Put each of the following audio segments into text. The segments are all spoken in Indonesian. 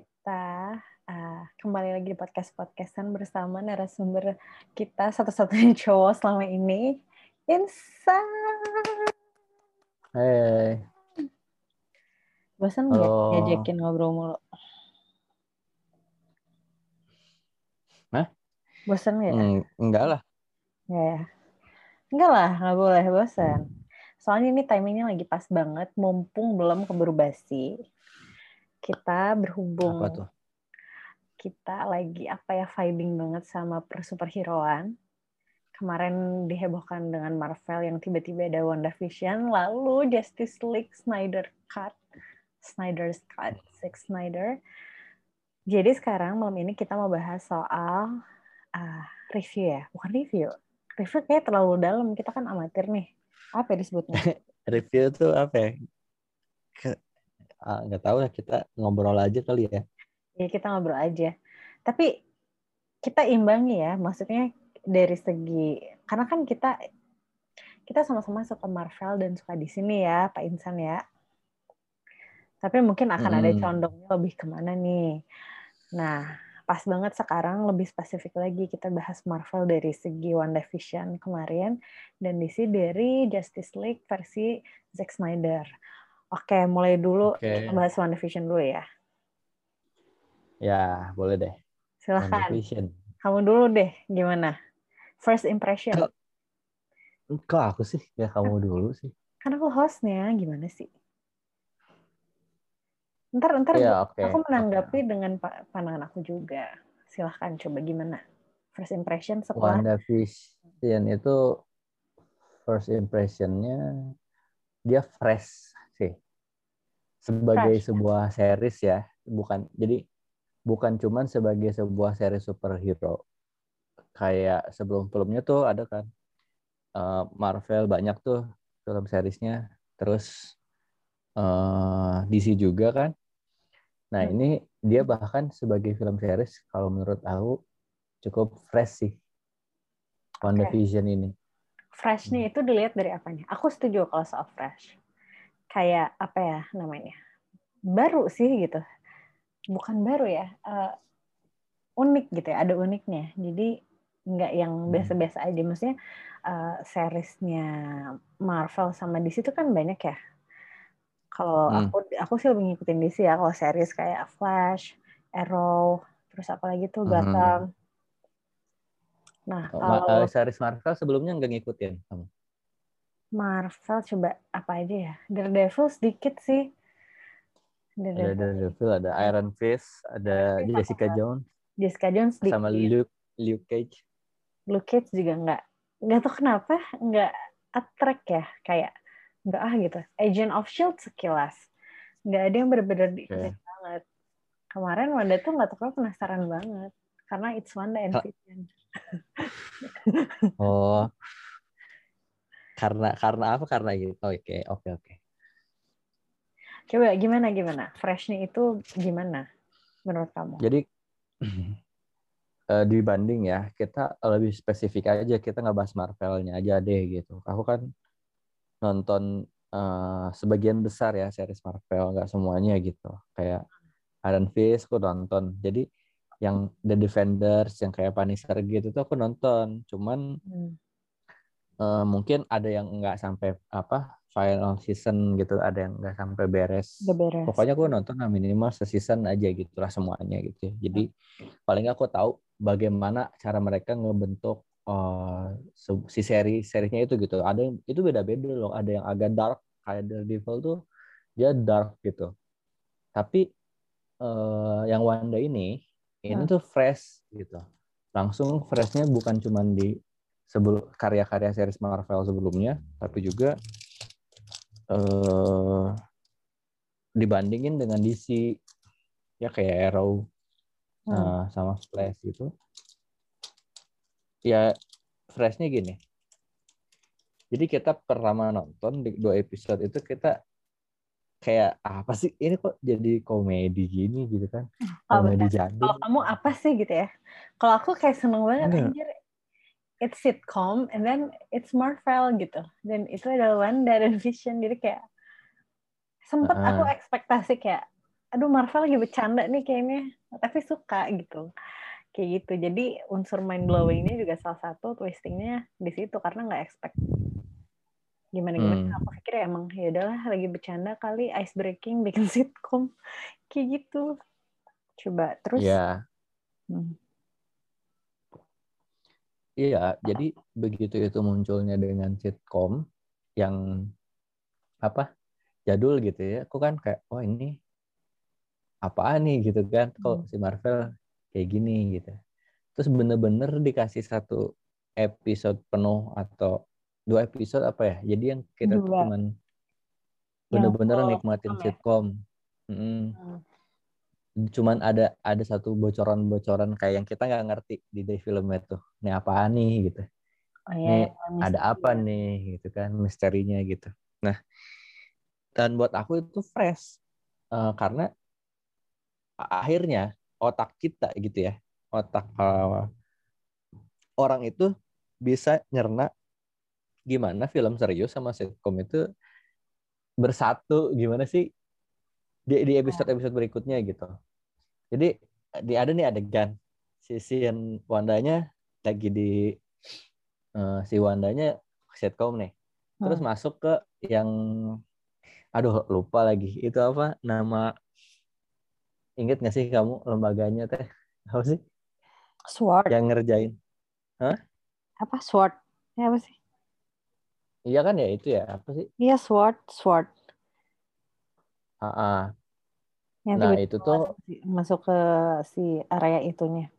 Kita uh, kembali lagi di podcast-podcastan bersama narasumber kita satu-satunya cowok selama ini, Insan. Hey. Bosan nggak ngajakin ngobrol mulu? Hah? Bosan nggak? Mm, enggak lah. Ya, enggak lah, nggak boleh bosan. Soalnya ini timingnya lagi pas banget, mumpung belum keburu basi. Kita berhubung. Apa tuh? Kita lagi apa ya vibing banget sama persuperheroan. Kemarin dihebohkan dengan Marvel yang tiba-tiba ada WandaVision, lalu Justice League Snyder Cut, Snyder's Cut, Zack Snyder. Jadi sekarang malam ini kita mau bahas soal uh, review ya, bukan review. Review kayak terlalu dalam, kita kan amatir nih apa disebutnya review tuh apa ya nggak tahu ya kita ngobrol aja kali ya ya kita ngobrol aja tapi kita imbangi ya maksudnya dari segi karena kan kita kita sama-sama suka Marvel dan suka di sini ya Pak Insan ya tapi mungkin akan hmm. ada condongnya lebih ke mana nih nah pas banget sekarang lebih spesifik lagi kita bahas Marvel dari segi WandaVision kemarin dan di sini dari Justice League versi Zack Snyder. Oke, mulai dulu okay. kita bahas WandaVision dulu ya. Ya, boleh deh. Silahkan. Kamu dulu deh, gimana? First impression. Kok, kok aku sih? Ya kamu dulu sih. Karena aku hostnya, gimana sih? Ntar ntar ya, okay. aku menanggapi okay. dengan pandangan aku juga. Silahkan coba gimana first impression setelah WandaVision itu first impressionnya dia fresh sebagai fresh. sebuah series ya bukan jadi bukan cuman sebagai sebuah series superhero kayak sebelum-sebelumnya tuh ada kan uh, Marvel banyak tuh film seriesnya terus uh, eh, DC juga kan Nah hmm. ini dia bahkan sebagai film series kalau menurut aku cukup fresh sih. WandaVision okay. ini. Fresh nih hmm. itu dilihat dari apanya? Aku setuju kalau soal fresh. Kayak apa ya namanya? Baru sih gitu. Bukan baru ya. Uh, unik gitu ya. Ada uniknya. Jadi nggak yang hmm. biasa-biasa aja. Maksudnya uh, seriesnya Marvel sama DC itu kan banyak ya kalau hmm. aku aku sih lebih ngikutin DC ya kalau series kayak Flash, Arrow, terus apa lagi tuh hmm. Gotham. Hmm. Nah, kalau uh, series Marvel sebelumnya nggak ngikutin kamu? Marvel coba apa aja ya? Daredevil sedikit sih. Daredevil. Ada Daredevil, ada Iron Fist, ada Jessica Jones. Jessica Jones sedikit. Sama Luke Luke Cage. Luke Cage juga nggak nggak tahu kenapa nggak attract ya kayak nggak ah gitu Agent of Shield sekilas nggak ada yang benar-benar okay. banget kemarin Wanda tuh nggak tahu penasaran banget karena it's Wanda and Vision oh karena karena apa? Karena gitu. Oke okay, oke okay, oke. Okay. coba gimana gimana? Freshnya itu gimana menurut kamu? Jadi uh, dibanding ya kita lebih spesifik aja. Kita nggak bahas Marvelnya aja deh gitu. Aku kan nonton uh, sebagian besar ya series Marvel nggak semuanya gitu. Kayak Iron Fist aku nonton. Jadi yang The Defenders yang kayak Punisher gitu tuh aku nonton. Cuman hmm. Uh, mungkin ada yang nggak sampai apa final season gitu ada yang nggak sampai beres. beres pokoknya aku nonton nah, minimal season aja gitulah semuanya gitu jadi hmm. paling aku tahu bagaimana cara mereka ngebentuk uh, si seri serinya itu gitu ada yang itu beda-beda loh ada yang agak dark kayak Daredevil tuh dia dark gitu tapi uh, yang Wanda ini ini hmm. tuh fresh gitu langsung freshnya bukan cuma di sebelum karya-karya series Marvel sebelumnya tapi juga uh, dibandingin dengan DC ya kayak Arrow hmm. uh, sama Flash gitu. Ya freshnya gini. Jadi kita pertama nonton di dua episode itu kita kayak apa sih ini kok jadi komedi gini? Gitu kan. Oh, komedi jadi kalau kamu apa sih gitu ya? Kalau aku kayak seneng banget anjir it's sitcom and then it's Marvel gitu. Dan itu adalah Wanda dan Vision. Jadi kayak sempet Uh-uh. aku ekspektasi kayak aduh Marvel lagi bercanda nih kayaknya. Tapi suka gitu. Kayak gitu. Jadi unsur mind blowingnya juga salah satu twistingnya di situ karena nggak expect gimana gimana. Hmm. aku pikir ya emang ya udahlah lagi bercanda kali ice breaking bikin sitcom. Kayak gitu. Coba terus. Iya, hmm, iya. Jadi begitu itu munculnya dengan sitcom yang apa jadul gitu ya, aku kan kayak, oh ini apaan nih gitu kan? Kok si Marvel kayak gini gitu. Terus bener-bener dikasih satu episode penuh atau dua episode apa ya? Jadi yang kita tuh Dua. cuman bener-bener nikmatin sitcom ya? sitcom. Cuman ada ada satu bocoran-bocoran kayak yang kita nggak ngerti di day filmnya tuh. Ini apaan nih gitu. oh ya Nih yang ada apa nih gitu kan misterinya gitu. Nah, dan buat aku itu fresh Eh, karena akhirnya otak kita gitu ya, otak eh, orang itu bisa nyerna gimana film serius sama sitcom itu bersatu gimana sih di di episode-episode berikutnya gitu. Jadi di ada nih adegan si scene Wandanya lagi di eh, si Wandanya sitcom nih. Terus Hmm. masuk ke yang aduh lupa lagi. Itu apa nama inget gak sih kamu lembaganya teh? Apa sih? sword Yang ngerjain. apa sword ya apa sih Iya kan ya itu ya, apa sih? iya sword sword Ah, yang Nah, itu tuh masuk, ke si area itunya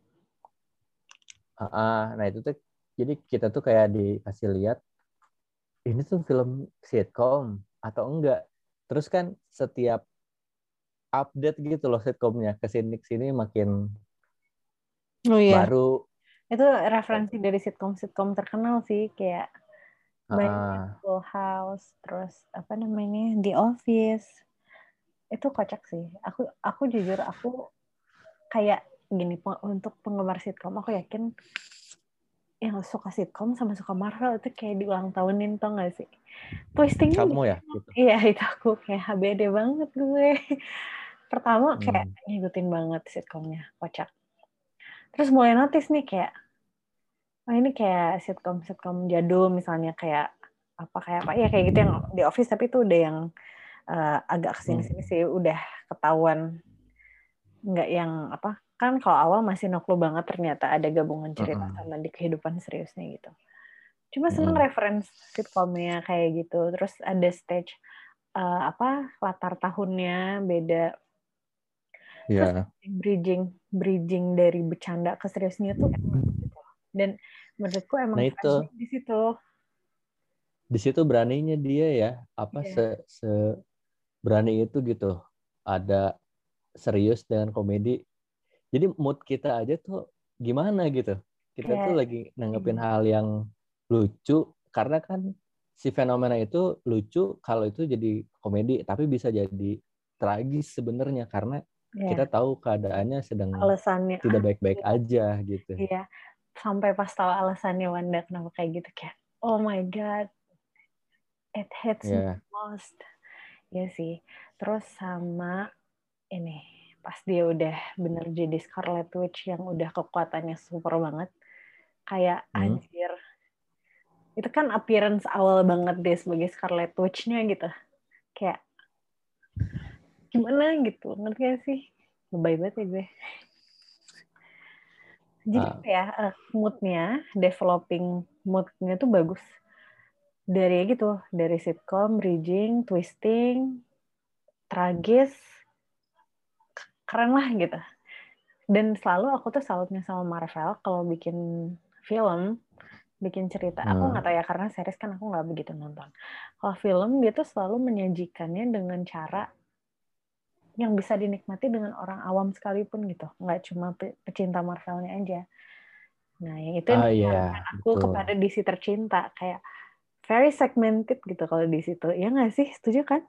ah, ah. nah itu tuh jadi kita tuh kayak dikasih lihat ini tuh film sitcom atau enggak. Terus kan setiap update gitu loh sitcomnya ke sini sini makin oh iya baru. itu referensi dari sitcom-sitcom terkenal sih kayak banyak ah. Full House terus apa namanya The Office itu kocak sih aku aku jujur aku kayak gini untuk penggemar sitcom aku yakin yang suka sitcom sama suka Marvel itu kayak diulang tahunin tau gak sih twistingnya Kamu ya gitu. Iya itu aku kayak HBD banget gue. Pertama kayak Hmm. ngikutin banget sitcomnya, kocak. Terus mulai notice nih kayak, oh ini kayak sitcom-sitcom jadul misalnya kayak apa kayak apa ya kayak gitu yang di office tapi itu udah yang eh, agak ke sini-sini sih udah ketahuan nggak yang apa kan kalau awal masih no clue banget ternyata ada gabungan cerita Mm-mm. sama di kehidupan seriusnya gitu. Cuma seneng Mm-mm. reference sitcomnya kayak gitu. Terus ada stage eh, apa latar tahunnya beda. Iya. Bridging bridging dari bercanda ke seriusnya tuh emang gitu. Dan menurutku emang Nah, itu. di situ. Di situ beraninya dia ya, apa se, se berani itu gitu. Ada serius dengan komedi. Jadi mood kita aja tuh gimana gitu. Kita Kayak- tuh lagi nanggepin Hmm. hal yang lucu karena kan si fenomena itu lucu kalau itu jadi komedi tapi bisa jadi tragis sebenarnya karena Ya, kita tahu keadaannya sedang alasannya tidak baik-baik aja gitu. Iya. Sampai pas tahu alasannya Wanda kenapa kayak gitu kayak oh my god. It hits me Ya. most. Ya sih. Terus sama ini pas dia udah bener jadi Scarlet Witch yang udah kekuatannya super banget. Kayak Hmm. anjir. Itu kan appearance awal banget dia sebagai Scarlet Witch-nya gitu. Kayak gimana gitu. Ngerti gak sih? Lebay banget ya gue. Jadi apa ya moodnya, developing moodnya tuh bagus. Dari gitu, dari sitcom, bridging, twisting, tragis, keren lah gitu. Dan selalu aku tuh salutnya sama Marvel kalau bikin film, bikin cerita. Aku Hmm. nggak tahu ya karena series kan aku nggak begitu nonton. Kalau film dia tuh selalu menyajikannya dengan cara yang bisa dinikmati dengan orang awam sekalipun gitu, nggak cuma pe- pecinta Marvelnya aja. Nah, yang itu yang Ah iya, aku betul. kepada DC tercinta kayak very segmented gitu kalau di situ. Ya nggak sih? Setuju kan?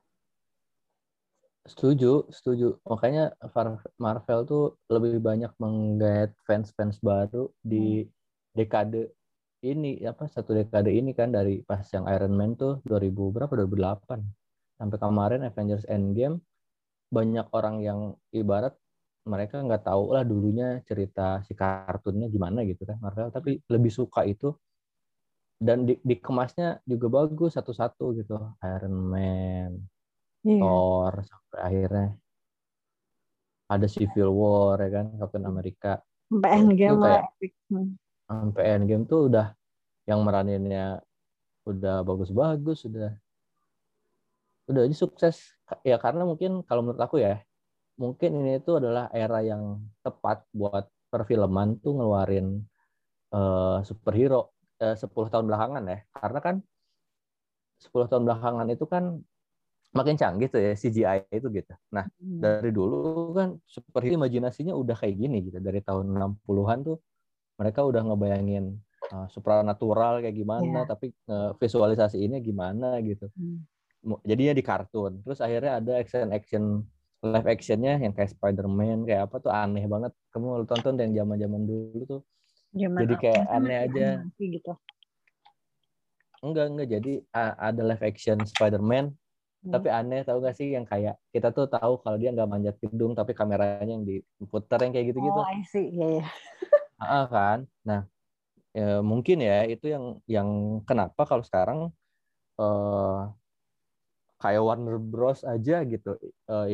Setuju, setuju. Makanya Marvel tuh lebih banyak menggait fans-fans baru di dekade ini apa satu dekade ini kan dari pas yang Iron Man tuh 2000 berapa 2008. sampai kemarin Avengers Endgame banyak orang yang ibarat mereka nggak tahu lah dulunya cerita si kartunnya gimana gitu kan Marvel tapi lebih suka itu dan di, dikemasnya juga bagus satu-satu gitu. Iron Man yeah. Thor sampai akhirnya ada Civil War ya kan Captain America. Sampai Endgame kayak, hmm. sampai Endgame tuh udah yang meraninnya udah bagus-bagus udah udah ini sukses. Ya karena mungkin kalau menurut aku ya mungkin ini itu adalah era yang tepat buat perfilman tuh ngeluarin uh, superhero 10 tahun belakangan ya karena kan 10 tahun belakangan itu kan makin canggih tuh ya CGI itu gitu. Nah, hmm. dari dulu kan superhero imajinasinya udah kayak gini gitu. Dari tahun 60-an tuh mereka udah ngebayangin uh, supranatural kayak gimana, yeah. tapi uh, visualisasi ini gimana gitu. Hmm jadinya di kartun terus akhirnya ada action action live actionnya yang kayak Spider-Man kayak apa tuh aneh banget kamu tonton yang zaman zaman dulu tuh Jaman jadi kayak aneh aja gitu. enggak enggak jadi ada live action Spider-Man hmm. tapi aneh tahu gak sih yang kayak kita tuh tahu kalau dia nggak manjat gedung tapi kameranya yang diputar yang kayak gitu-gitu. Oh, I see. Yeah, yeah. ah, kan. Nah, ya, mungkin ya itu yang yang kenapa kalau sekarang uh, kayak Warner Bros aja gitu uh,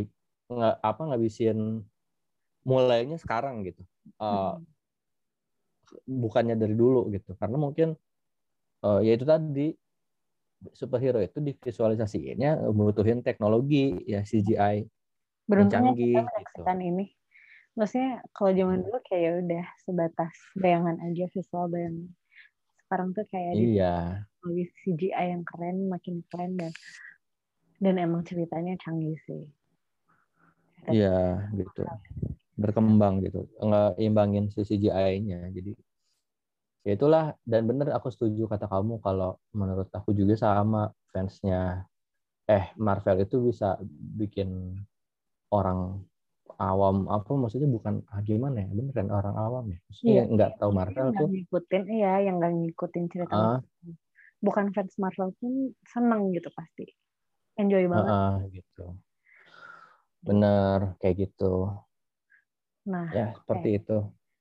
nggak apa ngabisin mulainya sekarang gitu uh, hmm. Bukannya dari dulu gitu. Karena mungkin uh, ya itu tadi superhero itu divisualisasinya membutuhin teknologi ya CGI Beruntungnya canggih kita gitu. ini. Maksudnya kalau zaman dulu kayak ya udah sebatas bayangan aja visual bayangan. Sekarang tuh kayak iya. di CGI yang keren makin keren dan dan emang ceritanya canggih sih. Iya gitu berkembang gitu. Nggak imbangin si CGI-nya jadi ya itulah. Dan bener aku setuju kata kamu kalau menurut aku juga sama fansnya. Eh Marvel itu bisa bikin orang awam apa maksudnya bukan ah, gimana ya? Bener kan orang awam ya? Maksudnya iya. nggak tahu Marvel yang tuh ngikutin iya yang nggak ngikutin cerita uh, bukan fans Marvel pun seneng gitu pasti. Enjoy banget. Uh, gitu. Bener kayak gitu nah ya seperti okay. itu.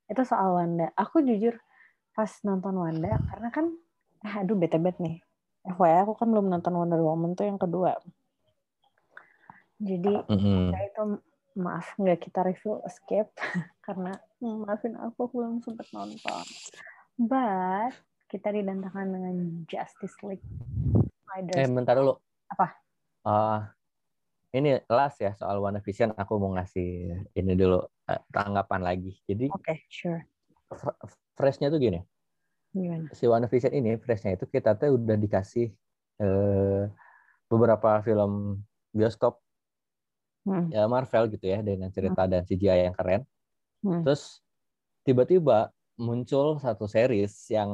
Itu soal Wanda. Aku jujur pas nonton Wanda karena kan eh, aduh bete bet nih. FYI aku kan belum nonton Wonder Woman tuh yang kedua. Jadi mm -hmm. itu maaf nggak kita review Escape karena maafin aku belum sempat nonton. But kita didantakan dengan Justice League. Eh bentar dulu. Apa? uh, ini last ya soal One Vision aku mau ngasih ini dulu tanggapan lagi. Jadi Oke, okay, sure. Freshnya tuh gini. Gimana? Si One Vision ini freshnya itu kita tuh udah dikasih uh, beberapa film bioskop hmm. ya Marvel gitu ya dengan cerita hmm. dan CGI yang keren. Hmm. Terus tiba-tiba muncul satu series yang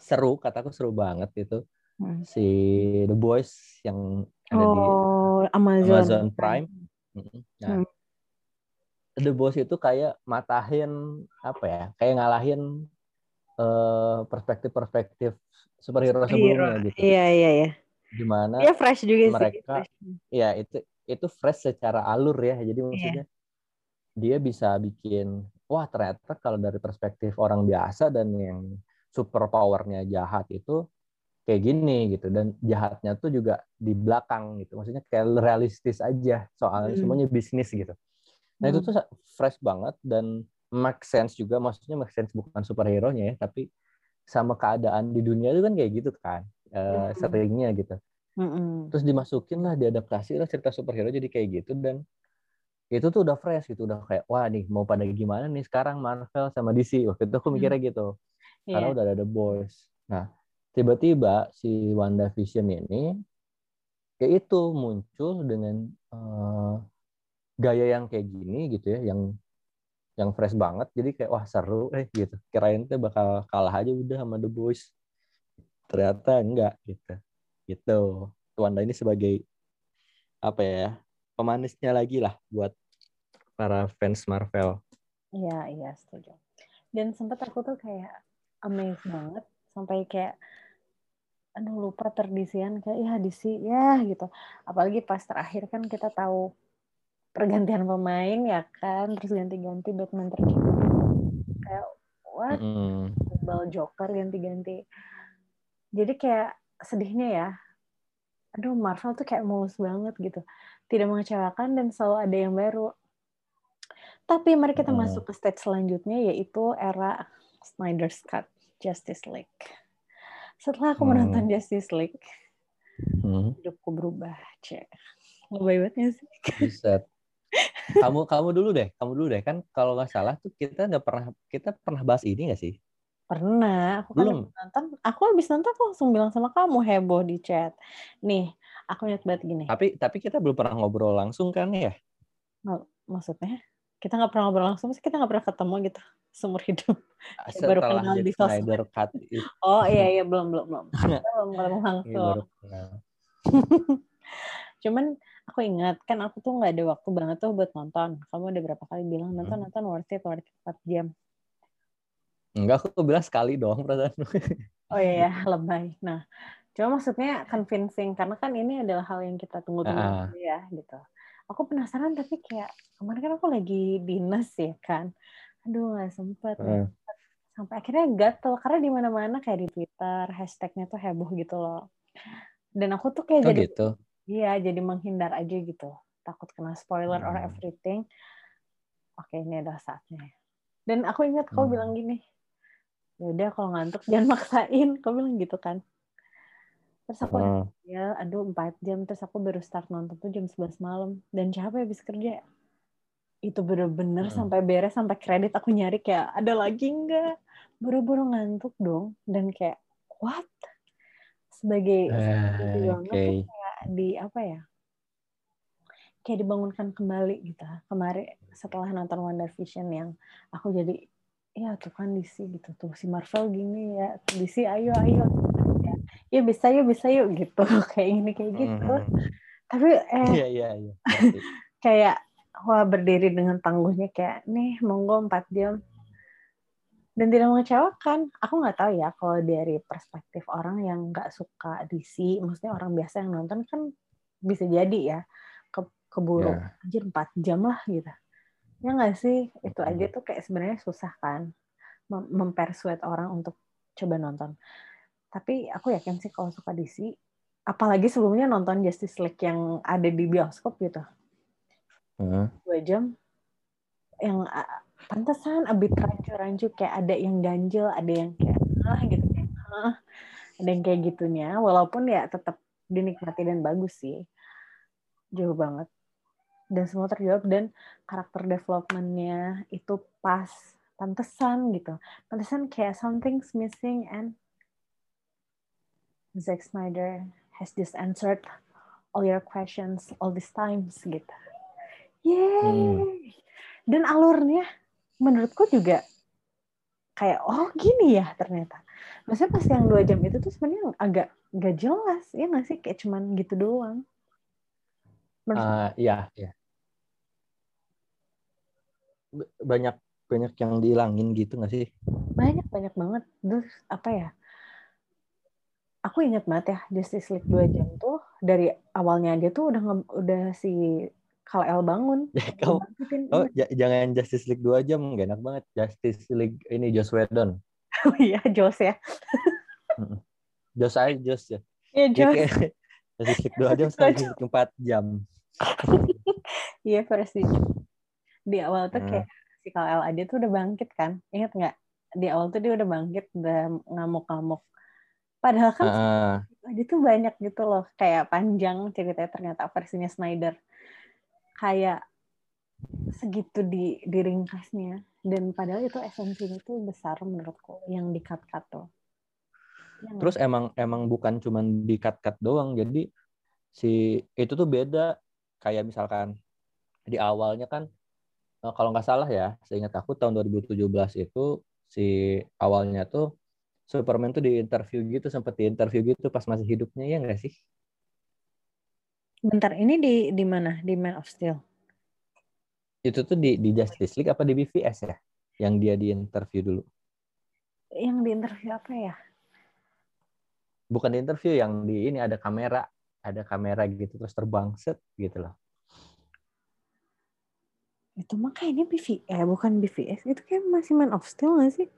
seru, kataku seru banget itu hmm. si The Boys yang ada oh, di Amazon, Amazon Prime. Nah, hmm. The Boys itu kayak matahin apa ya? Kayak ngalahin uh, perspektif-perspektif superhero sebelumnya gitu. Iya iya iya. Di mana? Iya fresh juga mereka, Iya itu itu fresh secara alur ya. Jadi iya. maksudnya yeah. dia bisa bikin wah ternyata kalau dari perspektif orang biasa dan yang super powernya jahat itu kayak gini gitu dan jahatnya tuh juga di belakang gitu maksudnya kayak realistis aja soalnya hmm. semuanya bisnis gitu nah hmm. itu tuh fresh banget dan make sense juga maksudnya make sense bukan superhero nya ya tapi sama keadaan di dunia itu kan kayak gitu kan uh, hmm. seringnya gitu hmm. terus dimasukin lah diadaptasi lah cerita superhero jadi kayak gitu dan itu tuh udah fresh gitu udah kayak wah nih mau pada gimana nih sekarang Marvel sama DC waktu itu aku mikirnya hmm. gitu yeah. karena iya. udah ada The Boys nah tiba-tiba si Wanda Vision ini yaitu muncul dengan uh, gaya yang kayak gini gitu ya yang yang fresh banget jadi kayak wah seru eh gitu. Kirain tuh bakal kalah aja udah sama The Boys. Ternyata enggak gitu. Gitu. Wanda ini sebagai apa ya pemanisnya lagi lah buat para fans Marvel. Iya iya setuju. Dan sempat aku tuh kayak amazed banget sampai kayak aduh lupa terdisian kayak ya DC ya gitu. Apalagi pas terakhir kan kita tahu pergantian pemain ya kan terus ganti-ganti Batman terjadi kayak what mm. bal Joker ganti-ganti jadi kayak sedihnya ya aduh Marvel tuh kayak mulus banget gitu tidak mengecewakan dan selalu ada yang baru tapi mari kita mm. masuk ke stage selanjutnya yaitu era Snyder's Cut Justice League setelah aku menonton hmm. Justice League hmm. hidupku berubah cek lebih banget sih Buset. Kamu kamu dulu deh kamu dulu deh. Kan kalau nggak salah tuh kita nggak pernah kita pernah bahas ini nggak sih? Pernah. Aku kan belum. nonton aku habis nonton aku langsung bilang sama kamu heboh di chat. Nih aku ingat banget gini. Tapi tapi kita belum pernah ngobrol langsung kan ya? Maksudnya? Kita nggak pernah ngobrol langsung sih kita nggak pernah ketemu gitu seumur hidup. Setelah baru kenal di sosmed. Cut itu. oh iya iya belum belum belum. Belum ketemu langsung cuman aku ingat kan aku tuh nggak ada waktu banget tuh buat nonton kamu udah berapa kali bilang nonton hmm. nonton worth it worth it 4 jam enggak aku bilang sekali doang perasaan oh iya, iya lebay nah cuma maksudnya convincing karena kan ini adalah hal yang kita tunggu-tunggu uh. ya gitu aku penasaran tapi kayak kemarin kan aku lagi dinas ya kan aduh nggak sempet uh. sampai akhirnya gatel karena di mana-mana kayak di Twitter hashtagnya tuh heboh gitu loh dan aku tuh kayak oh, jadi gitu. Iya jadi menghindar aja gitu. Takut kena spoiler hmm. or everything. Oke ini adalah saatnya. Dan aku ingat kau hmm. bilang gini ya udah kalau ngantuk jangan maksain. Kau bilang gitu kan. Terus aku uh. ya aduh empat jam. Terus aku baru start nonton tuh jam 11 malam. Dan capek habis kerja? Itu bener-bener uh. sampai beres sampai kredit aku nyari kayak ada lagi nggak? Buru-buru ngantuk dong. Dan kayak what? Sebagai uh, okay. Di apa ya kayak dibangunkan kembali gitu. Kemarin setelah nonton Wonder Vision yang aku jadi ya tuh kan DC gitu tuh si Marvel gini ya DC ayo ayo. Ya bisa yuk bisa yuk gitu. Kayak ini kayak gitu. mm-hmm. tapi eh yeah, yeah, yeah. kayak wah berdiri dengan tangguhnya kayak nih monggo empat jam dan tidak mengecewakan aku nggak tahu ya kalau dari perspektif orang yang nggak suka DC maksudnya orang biasa yang nonton kan bisa jadi ya ke keburu yeah. anjir empat jam lah gitu ya nggak sih itu aja tuh kayak sebenarnya susah kan mempersuade orang untuk coba nonton tapi aku yakin sih kalau suka DC, apalagi sebelumnya nonton Justice League yang ada di bioskop gitu. Uh. Dua jam. Yang pantesan abis rancu-rancu kayak ada yang ganjel, ada yang kayak ah gitu kayak ah. Ada yang kayak gitunya, walaupun ya tetap dinikmati dan bagus sih. Jauh banget. Dan semua terjawab dan karakter developmentnya itu pas pantesan gitu. Pantesan kayak something's missing and Zack Snyder has just answered all your questions all these times gitu. Yeay. Hmm. Dan alurnya menurutku juga kayak oh gini ya ternyata. Maksudnya pas yang dua jam itu tuh sebenarnya agak gak jelas ya nggak sih kayak cuman gitu doang. uh, iya, iya. Banyak banyak yang dihilangin gitu nggak sih? Banyak banyak banget. Terus apa ya? aku ingat banget ya Justice League 2 jam tuh dari awalnya aja tuh udah udah si Kal-El bangun. Ya, kau, oh, jangan Justice League 2 jam, gak enak banget. Justice League ini Joss Whedon. Oh iya, Joss ya. Joss aja, Joss ya. Iya, Joss. Justice League 2 jam, Justice League 4 jam. Iya, versi Di awal tuh kayak hmm. si Kal-El aja tuh udah bangkit kan. Ingat nggak? Di awal tuh dia udah bangkit, udah ngamuk-ngamuk Padahal kan uh. dia tuh banyak gitu loh, kayak panjang ceritanya ternyata versinya Snyder. Kayak segitu di diringkasnya dan padahal itu esensinya tuh besar menurutku yang di cut cut tuh. Ya, Terus emang emang bukan cuma di cut cut doang, jadi si itu tuh beda kayak misalkan di awalnya kan eh, kalau nggak salah ya, seingat aku tahun 2017 itu si awalnya tuh Superman tuh di interview gitu sempat di interview gitu pas masih hidupnya ya nggak sih? Bentar ini di di mana? Di Man of Steel. Itu tuh di di Justice League apa di BVS ya? Yang dia di interview dulu. Yang di interview apa ya? bukan di interview yang di ini ada kamera ada kamera gitu terus terbang set gitu loh itu mah kayaknya BVS eh bukan BVS itu kayak masih Man of Steel nggak sih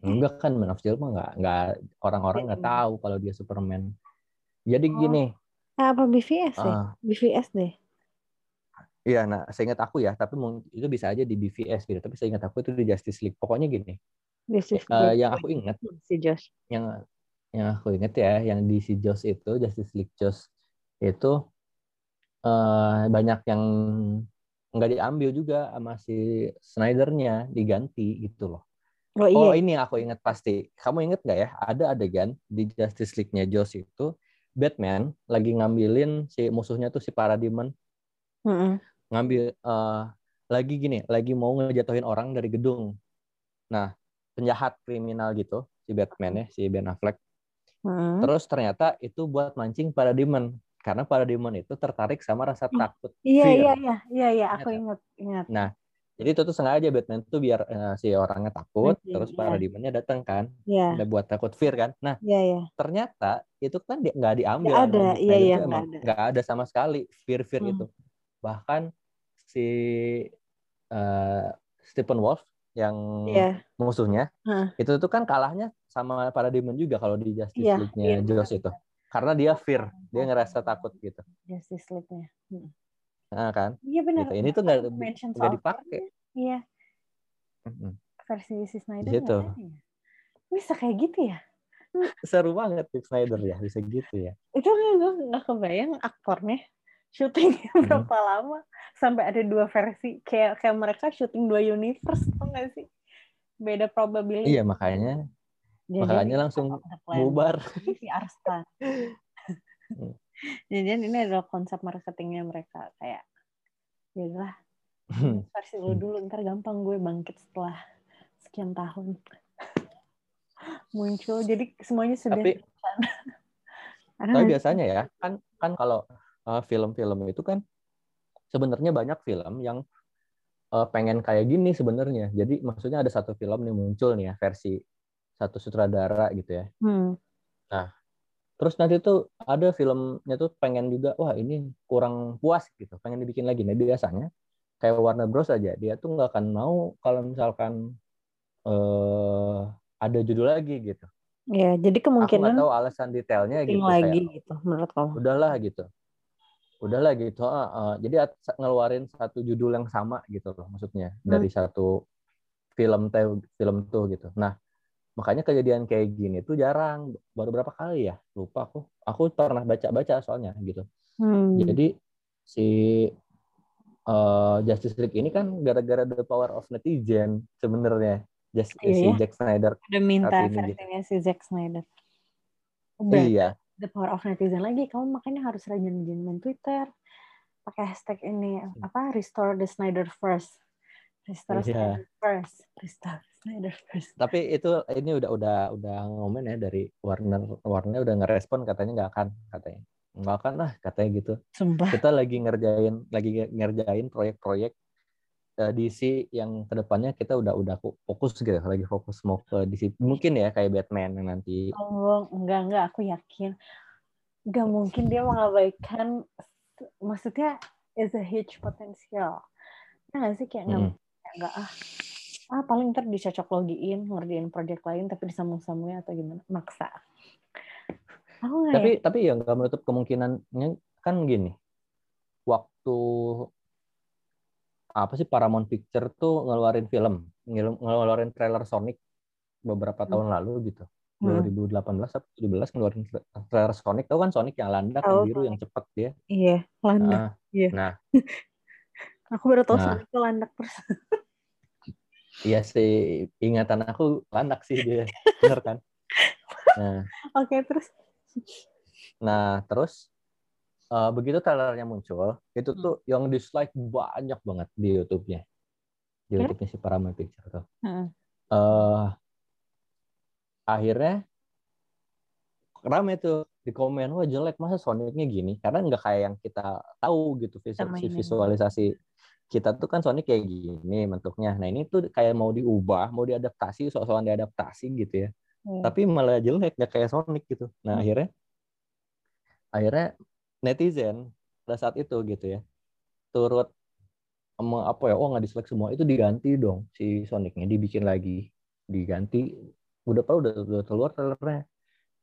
enggak kan Man of Steel mah nggak nggak orang-orang nggak Iya. tahu kalau dia Superman jadi Oh. gini apa BVS ya ah, BVS deh Iya, nah seingat aku ya, tapi itu bisa aja di BVS gitu. Tapi seingat aku itu di Justice League. Pokoknya gini, Justice eh, League. yang aku ingat, si Josh yang yang aku ingat ya, yang di si Joss itu Justice League Joss itu eh, banyak yang nggak diambil juga sama si Snyder-nya diganti gitu loh. oh iya Oh ini yang aku ingat pasti. Kamu inget nggak ya? Ada adegan di Justice League-nya Joss itu Batman lagi ngambilin si musuhnya tuh si Parademon Mm-mm. ngambil eh, lagi gini, lagi mau ngejatuhin orang dari gedung. Nah, penjahat kriminal gitu, si Batman ya, si Ben Affleck. Mm-mm. Terus ternyata itu buat mancing para demon. Karena para demon itu tertarik sama rasa Hmm. takut. iya iya iya iya iya aku Ingat ingat ingat Jadi itu tuh sengaja Batman tuh biar eh, si orangnya takut, Mancing, terus iya. para demonnya datang kan, iya udah buat takut fear kan. Nah, iya iya ternyata itu kan di- nggak diambil Nggak ada, iya, iya, nggak ada. nggak ada sama sekali fear fear Hmm. itu bahkan si eh, Stephen Wolf yang iya musuhnya Heeh. itu tuh kan kalahnya sama para demon juga kalau di Justice Iya, League-nya iya, Joss itu karena dia fear dia ngerasa takut gitu Justice League-nya Mm. Nah kan? Iya benar. Gitu. Ini tuh nggak- nggak dipakai. iya. Versi si Snyder ada ya? bisa kayak gitu ya? Seru banget Zack Snyder ya bisa gitu ya. Itu nggak gue nggak kebayang aktornya syutingnya Hmm. berapa lama sampai ada dua versi. Kayak kayak mereka syuting dua universe tau nggak sih? Beda probability. Iya makanya Jangan-jangan makanya langsung bubar. Si Arslan Hmm. jadi ini adalah konsep marketingnya mereka kayak ya lah versi lu dulu ntar gampang gue bangkit setelah sekian tahun muncul jadi semuanya sudah tapi Tapi biasanya ya kan kan kalau uh, film-film itu kan sebenarnya banyak film yang uh, pengen kayak gini sebenarnya. Jadi maksudnya ada satu film nih muncul nih ya versi satu sutradara gitu ya. Hmm. Terus nanti tuh ada filmnya tuh pengen juga wah ini kurang puas gitu, pengen dibikin lagi. Nah biasanya kayak Warner Bros aja dia tuh nggak akan mau kalau misalkan eh ada judul lagi gitu. Ya, jadi Aku kemungkinan tahu alasan detailnya gitu lagi kayak gitu menurut kamu. udahlah gitu udahlah gitu ah, ah. jadi ngeluarin satu judul yang sama gitu loh maksudnya dari satu film teh film tuh gitu nah makanya kejadian kayak gini tuh jarang baru berapa kali ya lupa aku aku pernah baca baca soalnya gitu Hmm. jadi si eh, Justice League ini kan gara-gara the power of netizen sebenarnya Just, Iya si ya. Jack Snyder Udah minta ini gitu. versinya si Zack Snyder. Udah, iya the power of netizen lagi. Kamu makanya harus rajin-rajin main Twitter. Pakai hashtag ini, apa, restore the Snyder first. Restore Iya. Snyder first. Restore Snyder first. tapi itu ini udah udah udah ngomen ya dari Warner Warner udah ngerespon katanya nggak akan katanya nggak akan lah katanya gitu Sumpah. kita lagi ngerjain lagi ngerjain proyek-proyek eh, DC yang ke depannya kita udah udah fo- fokus gitu lagi fokus mau ke DC mungkin ya kayak Batman yang nanti Oh, enggak, enggak. Aku yakin. Enggak mungkin dia mengabaikan, maksudnya is a huge potential. Nggak sih? Kayak nggak Mm-mm. Nggak ah. Ah, paling ntar dicocok logiin, ngerjain project lain, tapi disambung-sambungnya atau gimana. Maksa. Aku nggak tapi tapi ya nggak menutup kemungkinannya kan gini waktu apa sih Paramount Picture tuh ngeluarin film ngelu- ngeluarin trailer Sonic beberapa tahun lalu gitu Hmm. 2018 atau 17 ngeluarin tra- trailer Sonic tahu kan Sonic yang landak Tahu, yang biru yang cepet dia Iya, landak. nah, Iya. nah Aku baru tahu Nah. Sonic itu landak terus. iya sih ingatan aku landak sih dia bener kan nah Oke, terus. Nah, terus eh, begitu trailernya muncul, itu Hmm. tuh yang dislike banyak banget di YouTube-nya. Di Oke. YouTube-nya si Paramount Picture tuh. Heeh. Eh, akhirnya rame tuh di komen, wah jelek masa Sonic-nya gini. Karena nggak kayak yang kita tahu gitu visu- Sama ini. visualisasi kita tuh kan Sonic kayak gini bentuknya. Nah ini tuh kayak mau diubah, mau diadaptasi, soal-soal diadaptasi gitu ya. hmm. tapi malah jelek nggak kayak Sonic gitu nah hmm. akhirnya akhirnya netizen pada saat itu gitu ya turut apa ya oh nggak diselek semua itu diganti dong si Sonicnya dibikin lagi diganti udah pak udah udah keluar trailernya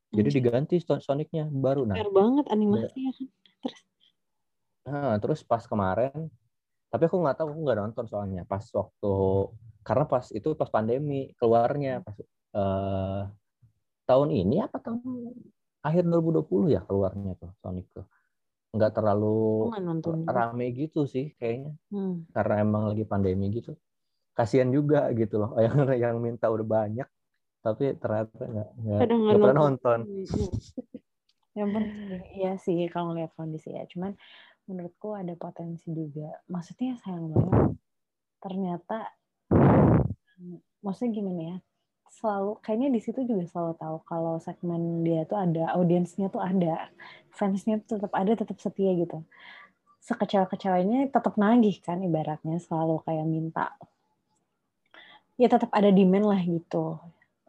jadi diganti Sonicnya baru. Nah Keren banget animasi ya. kan. Terus? Nah, terus pas kemarin tapi aku nggak tahu aku nggak nonton soalnya. Pas waktu karena pas itu pas pandemi keluarnya pas uh, tahun ini apa tahun akhir 2020 ya keluarnya tuh Sonic tuh. Nggak terlalu rame gitu sih kayaknya. Hmm. karena emang lagi pandemi gitu. Kasihan juga gitu loh yang yang minta udah banyak tapi ternyata nggak nggak pernah nonton, yang penting iya. Sih kalau lihat kondisi ya. Cuman menurutku ada potensi juga. Maksudnya sayang banget ternyata maksudnya gimana ya selalu kayaknya di situ juga selalu tahu kalau segmen dia tuh ada audiensnya tuh ada fansnya tuh tetap ada tetap setia gitu. Sekecil-kecilnya tetap nagih kan ibaratnya selalu kayak minta ya tetap ada demand lah gitu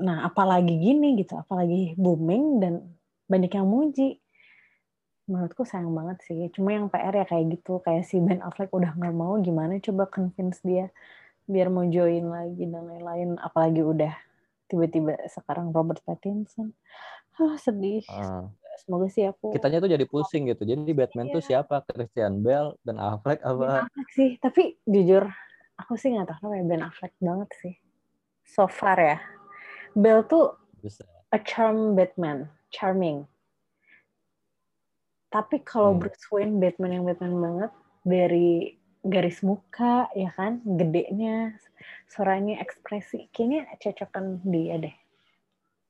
nah apalagi gini gitu apalagi booming dan banyak yang muji. Menurutku sayang banget sih cuma yang PR ya kayak gitu kayak si Ben Affleck udah nggak mau gimana coba convince dia biar mau join lagi dan lain-lain apalagi udah tiba-tiba sekarang Robert Pattinson. Ah sedih. Uh. semoga sih aku kitanya tuh jadi pusing gitu jadi Batman iya. tuh siapa? Christian Bale dan Affleck apa? Ben Affleck sih tapi jujur aku sih nggak tahu namanya Ben Affleck banget sih. So far ya Bale tuh Bisa. a charm Batman charming tapi kalau hmm. Bruce Wayne Batman yang Batman banget dari garis muka ya kan, gedenya, suaranya, ekspresi, kayaknya cocokan dia deh.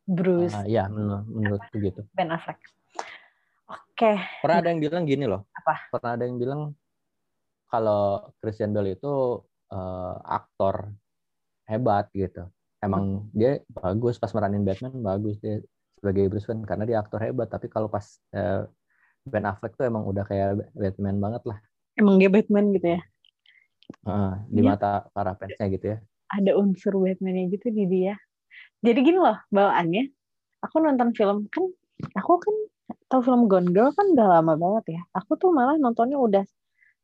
Bruce. Uh, ya menurut menurutku gitu. Ben Affleck. Oke. Okay. Pernah ada yang bilang gini loh. Apa? Pernah ada yang bilang kalau Christian Bale itu uh, aktor hebat gitu. Emang dia bagus pas meranin Batman bagus dia sebagai Bruce Wayne karena dia aktor hebat. Tapi kalau pas uh, Ben Affleck tuh emang udah kayak Batman banget lah. Emang dia Batman gitu ya? Uh, di ya. mata para fansnya gitu ya. Ada unsur Batman-nya gitu di dia. Jadi gini loh bawaannya. Aku nonton film kan, aku kan tahu film Gone Girl kan udah lama banget ya. Aku tuh malah nontonnya udah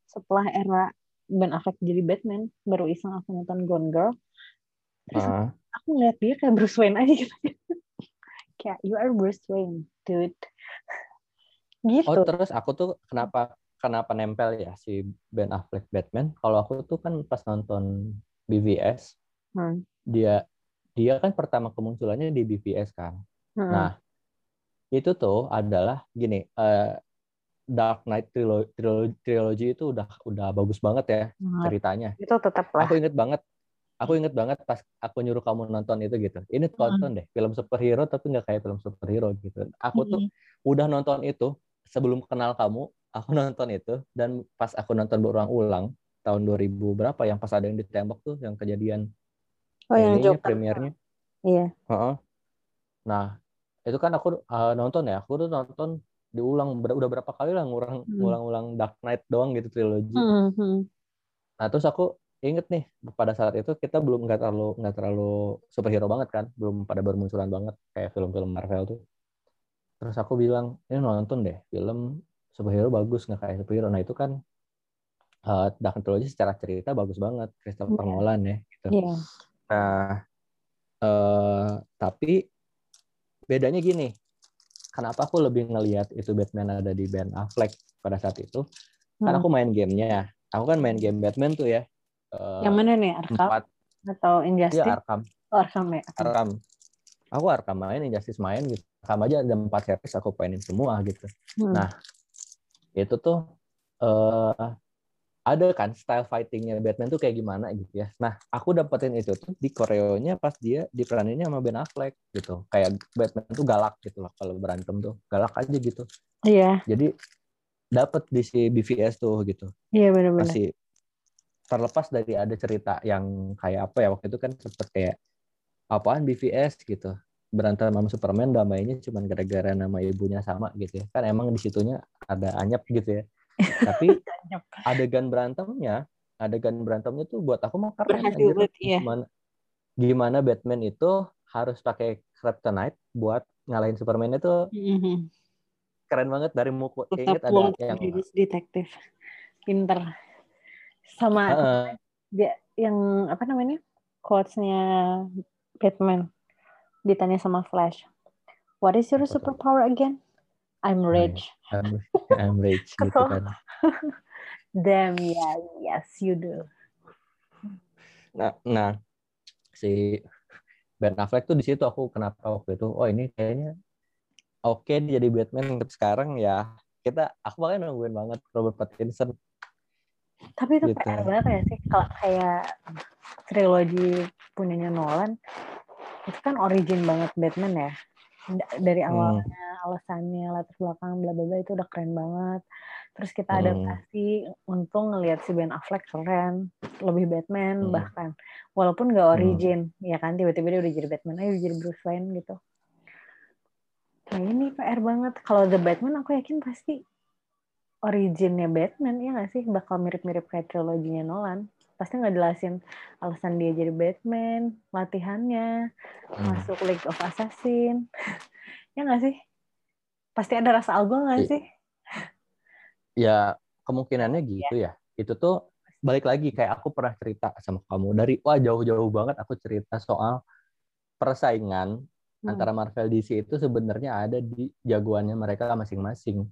setelah era Ben Affleck jadi Batman. Baru iseng aku nonton Gone Girl. Terus uh. Aku ngeliat dia kayak Bruce Wayne aja gitu. kayak you are Bruce Wayne, dude gitu. Oh terus aku tuh kenapa kenapa nempel ya si Ben Affleck Batman? Kalau aku tuh kan pas nonton BVS, hmm. dia dia kan pertama kemunculannya di BVS kan. Hmm. Nah itu tuh adalah gini, uh, Dark Knight trilogy, trilogy, trilogy itu udah udah bagus banget ya hmm. ceritanya. Itu tetap lah. Aku inget banget aku inget banget pas aku nyuruh kamu nonton itu gitu. Ini tonton hmm. deh film superhero tapi nggak kayak film superhero gitu. Aku tuh hmm. udah nonton itu sebelum kenal kamu aku nonton itu dan pas aku nonton berulang-ulang tahun 2000 berapa yang pas ada yang ditembak tuh yang kejadian oh yang Joker. premiernya iya uh -uh. nah itu kan aku uh, nonton ya aku tuh nonton diulang udah berapa kali lah ngurang hmm. ulang-ulang Dark Knight doang gitu trilogi hmm, hmm. nah terus aku inget nih pada saat itu kita belum nggak terlalu nggak terlalu superhero banget kan? Belum pada bermunculan banget kayak film-film Marvel tuh. Terus aku bilang ini nonton deh film superhero bagus nggak kayak superhero. Nah itu kan uh, Dark Trilogy secara cerita bagus banget Christopher yeah. Nolan ya gitu. Yeah. nah uh, tapi bedanya gini kenapa aku lebih ngelihat itu Batman ada di Ben Affleck pada saat itu? Hmm. karena aku main gamenya. Aku kan main game Batman tuh ya uh, yang mana nih Arkham empat, atau Injustice? Ya Arkham oh, Arkham ya Arkham aku Arkham main Injustice main gitu. Sama aja ada empat series aku mainin semua gitu. Hmm. nah itu tuh uh, ada kan style fightingnya Batman tuh kayak gimana gitu ya. Nah aku dapetin itu tuh di koreonya pas dia diperaninnya sama Ben Affleck gitu. Kayak Batman tuh galak gitu loh kalau berantem tuh. Galak aja gitu. Iya. Jadi dapet di si BVS tuh gitu. Iya benar-benar masih terlepas dari ada cerita yang kayak apa ya waktu itu kan sempet kayak apaan BVS gitu berantem sama Superman damainya cuma gara-gara nama ibunya sama gitu ya kan emang di situnya ada anyap gitu ya tapi adegan berantemnya adegan berantemnya tuh buat aku mah keren Berhasil, iya. gimana gimana Batman itu harus pakai kryptonite buat ngalahin Superman itu Mhm. keren banget dari mukul. Ingat ada yang detektif. Pinter. Sama Heeh. dia yang apa namanya? Quotes-nya Batman. Ditanya sama Flash. What is your superpower again? I'm iya. rich. I'm, I'm rich gitu kan. Damn, yeah, yes, you do. Nah, nah si Ben Affleck tuh di situ aku kenapa waktu itu oh ini kayaknya oke dia jadi Batman sekarang ya kita aku makanya nungguin banget Robert Pattinson Tapi itu Gitu. PR banget ya sih. Kalau kayak trilogi punyanya Nolan, itu kan origin banget Batman ya. Dari Hmm. awalnya, alasannya, latar belakang, bla bla bla itu udah keren banget. Terus kita Hmm. adaptasi, untung ngelihat si Ben Affleck keren, lebih Batman Hmm. bahkan. Walaupun nggak Hmm. origin, ya kan tiba-tiba dia udah jadi Batman, ayo jadi Bruce Wayne gitu. Nah ini PR banget. Kalau The Batman aku yakin pasti originnya Batman ya nggak sih bakal mirip-mirip kayak triloginya Nolan. Pasti nggak jelasin alasan dia jadi Batman, latihannya, Hmm. masuk League of Assassin. ya nggak sih? Pasti ada rasa algo nggak Iya. sih? ya kemungkinannya gitu ya itu tuh balik lagi kayak aku pernah cerita sama kamu dari wah jauh-jauh banget aku cerita soal persaingan Hmm. antara Marvel DC itu sebenarnya ada di jagoannya mereka masing-masing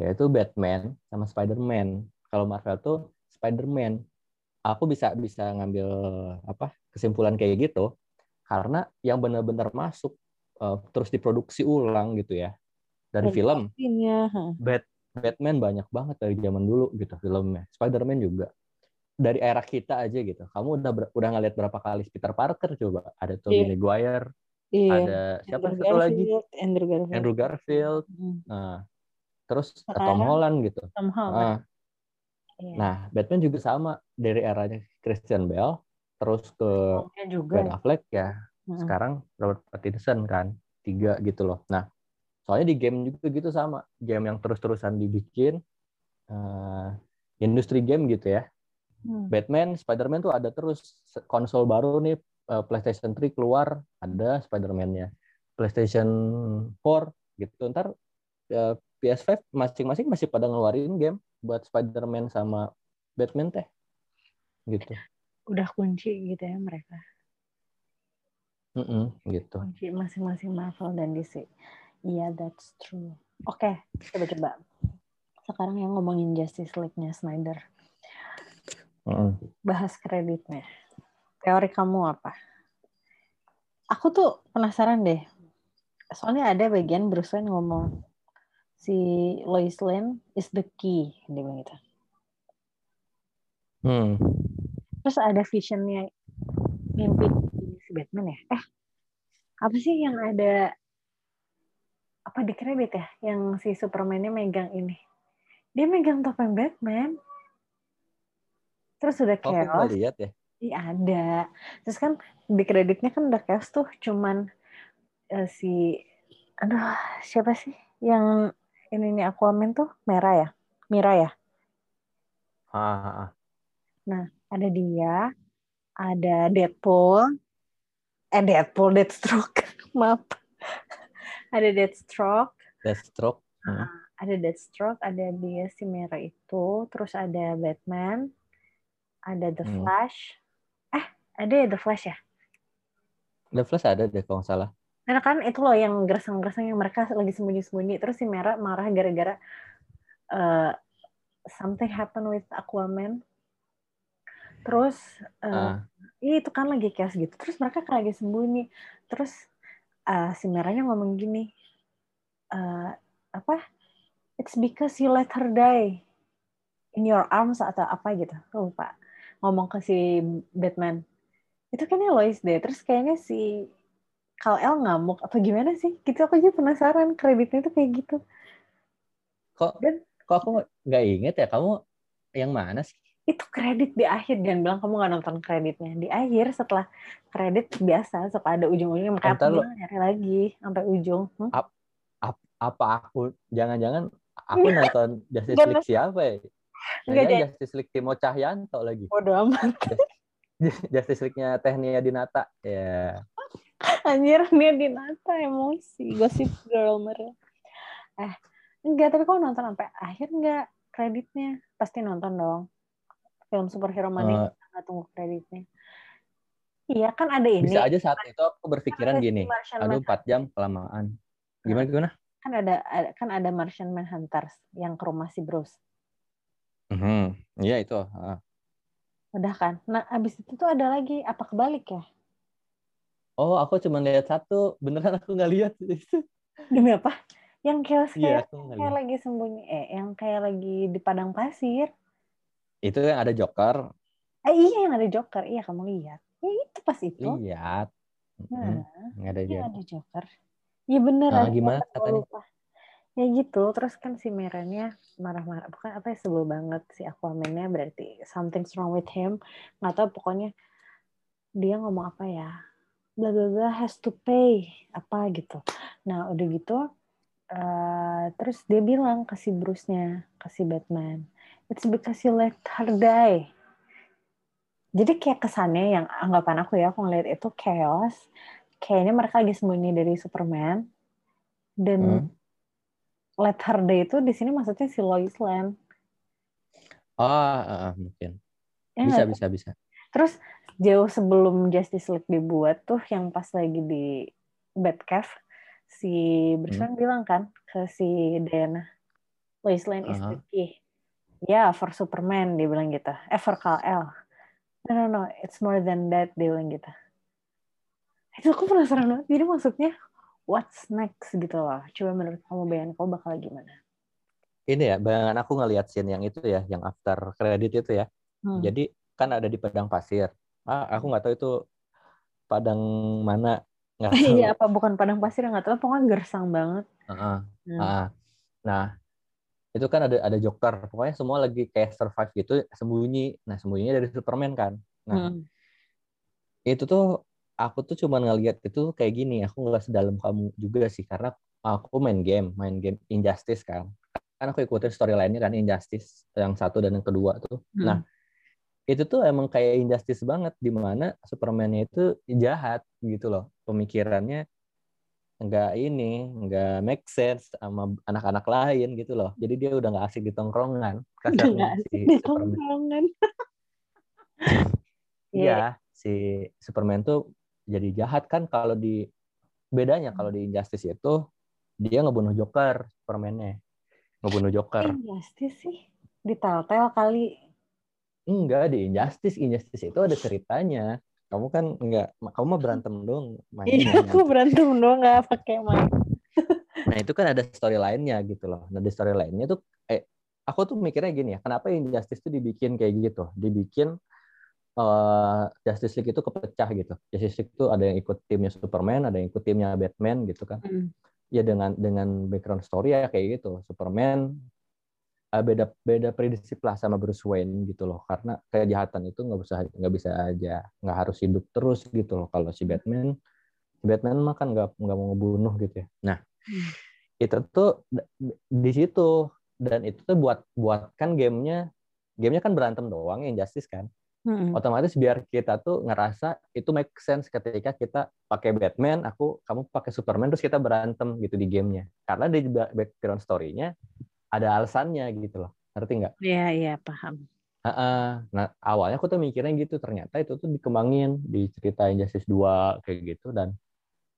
yaitu Batman sama Spider-Man kalau Marvel tuh Spider-Man aku bisa bisa ngambil apa kesimpulan kayak gitu karena yang benar-benar masuk eh, terus diproduksi ulang gitu ya dari Dan film ha. Bat Batman banyak banget dari zaman dulu gitu filmnya. Spider-Man juga. Dari era kita aja gitu. Kamu udah ber- udah ngeliat berapa kali Peter Parker coba? Ada Tobey Iya. Maguire, Iya. ada siapa Andrew satu lagi? Garfield, Andrew Garfield. Andrew Garfield. Hmm. Nah, terus Tom Sekarang Holland gitu. Tom Holland. Nah, Iya. nah, Batman juga sama dari eranya Christian Bale terus ke juga. Ben Affleck ya. Sekarang Robert Pattinson kan. Tiga gitu loh. Nah, soalnya di game juga gitu sama. Game yang terus-terusan dibikin. eh, industri game gitu ya. Hmm. Batman, Spider-Man tuh ada terus konsol baru nih eh, PlayStation 3 keluar ada Spider-Man-nya. PlayStation 4 gitu. Ntar eh, PS5 masing-masing masih pada ngeluarin game buat Spider-Man sama Batman teh. Gitu. Udah kunci gitu ya mereka. Mm-mm, gitu. kunci masing-masing Marvel dan DC. Iya, that's true. Oke, coba-coba. Sekarang yang ngomongin Justice League-nya Snyder. Mm-mm. Bahas kreditnya. Teori kamu apa? Aku tuh penasaran deh. Soalnya ada bagian Bruce Wayne ngomong, si Lois Lane is the key. Dia bilang gitu. Hmm. Terus ada visionnya mimpi si Batman ya? Eh, apa sih yang ada apa di kredit ya? Yang si Superman-nya megang ini. Dia megang topeng Batman. Terus udah chaos. lihat ya? Iya ada. Terus kan di kreditnya kan udah chaos tuh cuman eh, si aduh siapa sih yang ini nih Aquaman tuh merah ya? Mira ya? Ah, ah, ah. ada dia, ada Deadpool, eh Deadpool, Deathstroke, maaf, ada Deathstroke, Deathstroke. Hmm. ada Deathstroke, ada dia si merah itu, terus ada Batman, ada The Hmm. Flash, eh ada ya The Flash ya? The Flash ada deh kalau nggak salah. Karena kan itu loh yang gersang-gersang yang mereka lagi sembunyi-sembunyi, terus si merah marah gara-gara eh, something happen with Aquaman. Terus eh, Ah, Iya itu kan lagi chaos gitu. Terus mereka kayak lagi sembunyi. Terus uh, si merahnya ngomong gini, uh, apa? It's because you let her die in your arms atau apa gitu. Lupa. Ngomong ke si Batman. Itu kayaknya Lois deh. Terus kayaknya si Kal-El ngamuk atau gimana sih? Gitu aku aja penasaran kreditnya tuh kayak gitu. kok Dan- kok aku nggak inget ya kamu yang mana sih? Itu kredit di akhir. Jangan bilang kamu nggak nonton kreditnya. Di akhir setelah kredit biasa suka ada ujung-ujungnya. Makanya aku bilang nyari lagi sampai ujung. Hmm? Apa aku jangan-jangan aku nonton Justice League siapa ya? Nggak, Jangan Justice League Timo Cahyanto lagi. Bodo amat. Justice League-nya Tehnia Dinata. Ya. Anjir, dia Dinata emosi. Gosip girl mereka. Eh, enggak, tapi kau nonton sampai akhir enggak kreditnya? Pasti nonton dong. Film superhero mana uh, nggak tunggu kreditnya. Iya, kan ada ini. Bisa aja saat itu aku berpikiran gini, aduh 4 jam kelamaan. Gimana gimana? Kan ada, kan ada Martian Manhunters yang ke rumah si Bruce. Iya mm -hmm. itu. Uh. Udah kan. Nah, abis itu tuh ada lagi apa kebalik ya? Oh, aku cuma lihat satu. Beneran aku nggak lihat itu. Demi apa? Yang chaos iya, kayak, kayak lagi sembunyi, eh, yang kayak lagi di padang pasir. Itu yang ada Joker. Eh, iya yang ada Joker. Iya kamu lihat. Ya itu pas itu. Lihat. Nah, hmm, ada, iya, ada Joker. Iya bener. Nah, gimana katanya? Lupa ya gitu terus kan si Merennya marah-marah bukan apa ya sebel banget si Aquaman-nya berarti something's wrong with him nggak tahu pokoknya dia ngomong apa ya bla bla bla has to pay apa gitu nah udah gitu uh, terus dia bilang ke si Bruce-nya ke si Batman it's because you let her die jadi kayak kesannya yang anggapan aku ya aku ngeliat itu chaos kayaknya mereka lagi sembunyi dari Superman dan hmm Let Her Day itu di sini maksudnya si Lois Lane. Oh, uh, mungkin. Ya, bisa, bisa, bisa. Terus jauh sebelum Justice League dibuat tuh yang pas lagi di Batcave, si Bruce hmm. bilang kan ke si Diana, Lois Lane uh -huh. is the key. Ya, yeah, for Superman, dia bilang gitu. Eh, for Kal-El. No, no, no, it's more than that, dia bilang gitu. Itu aku penasaran banget. Jadi maksudnya, what's next gitu loh. Coba menurut kamu bayangan kamu bakal gimana? Ini ya, bayangan aku ngelihat scene yang itu ya, yang after credit itu ya. Hmm. Jadi kan ada di padang pasir. Ah, aku nggak tahu itu padang mana. Iya, apa bukan padang pasir nggak tahu. Pokoknya gersang banget. Uh -uh. Hmm. Uh. Nah, itu kan ada ada Joker. Pokoknya semua lagi kayak survive gitu, sembunyi. Nah, sembunyinya dari Superman kan. Nah, hmm. itu tuh aku tuh cuma ngeliat itu kayak gini aku nggak sedalam kamu juga sih karena aku main game main game Injustice kan kan aku ikutin storyline-nya kan Injustice yang satu dan yang kedua tuh hmm. nah itu tuh emang kayak Injustice banget di mana Superman-nya itu jahat gitu loh. Pemikirannya nggak ini nggak make sense sama anak-anak lain gitu loh. Jadi dia udah nggak asik di tongkrongan kasarnya si di tongkrongan. Iya, si Superman tuh jadi jahat kan kalau di bedanya kalau di Injustice itu dia ngebunuh Joker Superman-nya ngebunuh Joker. Injustice sih? Di Telltale kali enggak di Injustice Injustice itu ada ceritanya kamu kan enggak kamu mah berantem dong main iya aku berantem dong nggak pakai main nah itu kan ada story lainnya gitu loh nah di story lainnya tuh eh aku tuh mikirnya gini ya kenapa Injustice tuh dibikin kayak gitu dibikin uh, Justice League itu kepecah gitu. Justice League itu ada yang ikut timnya Superman, ada yang ikut timnya Batman gitu kan. Mm. Ya dengan dengan background story ya kayak gitu. Superman beda beda prinsip lah sama Bruce Wayne gitu loh. Karena kejahatan itu nggak bisa nggak bisa aja nggak harus hidup terus gitu loh. Kalau si Batman Batman mah kan nggak nggak mau ngebunuh gitu ya. Nah mm. itu tuh di situ dan itu tuh buat buat kan gamenya gamenya kan berantem doang yang Justice kan hmm. otomatis biar kita tuh ngerasa itu make sense ketika kita pakai Batman, aku kamu pakai Superman terus kita berantem gitu di gamenya. Karena di background story-nya ada alasannya gitu loh. Ngerti nggak? Iya, iya, paham. Nah, awalnya aku tuh mikirnya gitu, ternyata itu tuh dikembangin di cerita Injustice 2 kayak gitu dan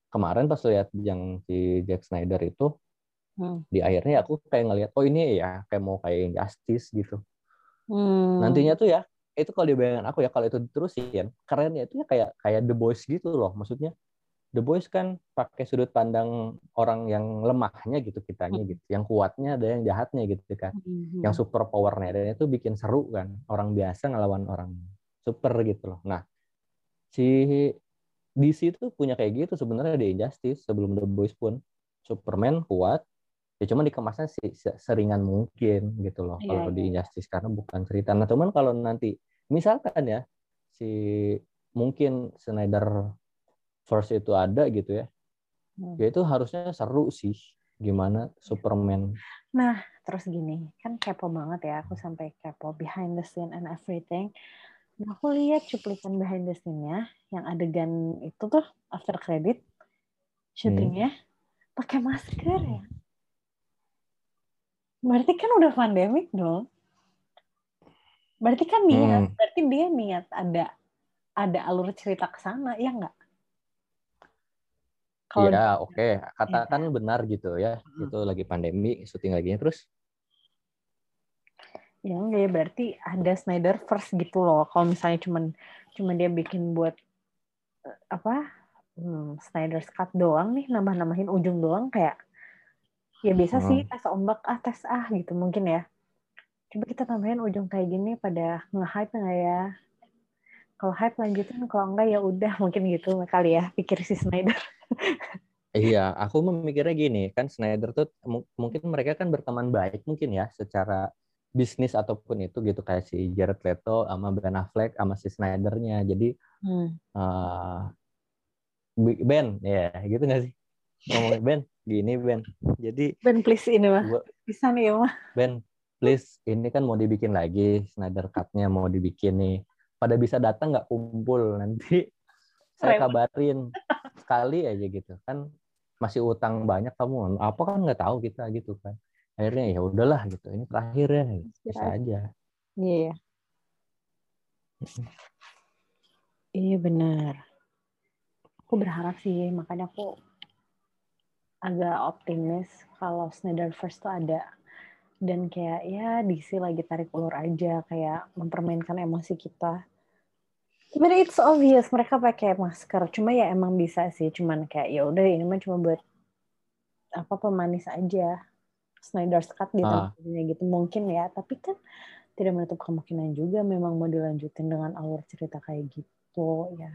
kemarin pas lihat yang si Jack Snyder itu hmm. di akhirnya aku kayak ngelihat oh ini ya kayak mau kayak Injustice gitu. Hmm. Nantinya tuh ya itu kalau di bayangan aku ya kalau itu diterusin kerennya itu ya kayak kayak The Boys gitu loh maksudnya The Boys kan pakai sudut pandang orang yang lemahnya gitu kitanya hmm. gitu yang kuatnya ada yang jahatnya gitu kan hmm. yang super powernya dan itu bikin seru kan orang biasa ngelawan orang super gitu loh nah si DC itu punya kayak gitu sebenarnya di Injustice sebelum The Boys pun Superman kuat ya cuma dikemasnya sih seringan mungkin gitu loh yeah, kalau yeah. di iya. Injustice karena bukan cerita. Nah cuman kalau nanti misalkan ya si mungkin Snyder Force itu ada gitu ya, hmm. ya itu harusnya seru sih gimana Superman. Nah terus gini kan kepo banget ya aku sampai kepo behind the scene and everything. Nah, aku lihat cuplikan behind the scene-nya yang adegan itu tuh after credit syutingnya hmm. pakai masker ya. Berarti kan udah pandemik dong. Berarti kan niat, hmm. berarti dia niat ada ada alur cerita ke sana, ya enggak? Iya, oke. Okay. Katakan ya. benar gitu ya. Hmm. Itu lagi pandemi, syuting lagi terus Ya enggak ya berarti ada Snyder first gitu loh. Kalau misalnya cuman cuma dia bikin buat eh, apa hmm, Snyder's cut doang nih nambah-nambahin ujung doang kayak ya biasa hmm. sih tes ombak ah tes ah gitu mungkin ya. Coba kita tambahin ujung kayak gini pada nge-hype nggak ya? Kalau hype lanjutin, kalau enggak ya udah mungkin gitu kali ya pikir si Snyder. Iya, aku memikirnya gini, kan Snyder tuh mungkin mereka kan berteman baik mungkin ya secara bisnis ataupun itu gitu kayak si Jared Leto sama Ben Affleck sama si Snyder-nya. Jadi hmm. uh, Ben ya yeah, gitu nggak sih ngomongin Ben gini Ben. Jadi Ben please ini mah bisa nih ya mah. Ben please ini kan mau dibikin lagi Snyder Cut-nya mau dibikin nih. Pada bisa datang nggak kumpul nanti saya kabarin. Sekali aja gitu kan masih utang banyak kamu apa kan nggak tahu kita gitu kan. Akhirnya ya udahlah gitu ini terakhir ya bisa aja. Iya yeah. iya benar. Aku berharap sih makanya aku agak optimis kalau Snyder First tuh ada. Dan kayak ya DC lagi tarik ulur aja kayak mempermainkan emosi kita But it's obvious mereka pakai masker. Cuma ya emang bisa sih. Cuman kayak ya udah ini mah cuma buat apa pemanis aja. Snyder's Cut gitu ah. gitu mungkin ya tapi kan tidak menutup kemungkinan juga memang mau dilanjutin dengan alur cerita kayak gitu ya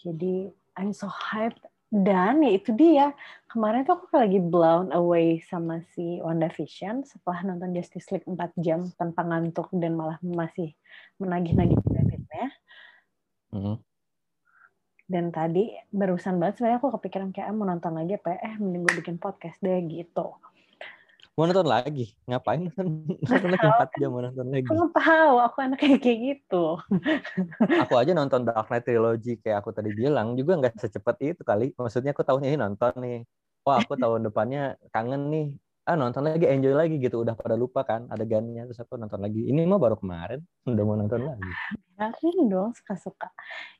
jadi I'm so hyped dan ya itu dia kemarin tuh aku lagi blown away sama si WandaVision setelah nonton Justice League 4 jam tanpa ngantuk dan malah masih menagih-nagih benefitnya mm -hmm. dan tadi barusan banget sebenarnya aku kepikiran kayak ah, mau nonton lagi apa ya? eh mending gue bikin podcast deh gitu. Mau nonton lagi? Ngapain nonton? Lagi empat jam mau nonton lagi. Kamu tahu aku anak kayak gitu. Aku aja nonton Dark Knight Trilogy kayak aku tadi bilang juga nggak secepat itu kali. Maksudnya aku tahun ini nonton nih. Wah aku tahun depannya kangen nih ah nonton lagi enjoy lagi gitu. Udah pada lupa kan adegannya. Terus aku nonton lagi. Ini mah baru kemarin. Udah mau nonton lagi. Yakin dong suka-suka.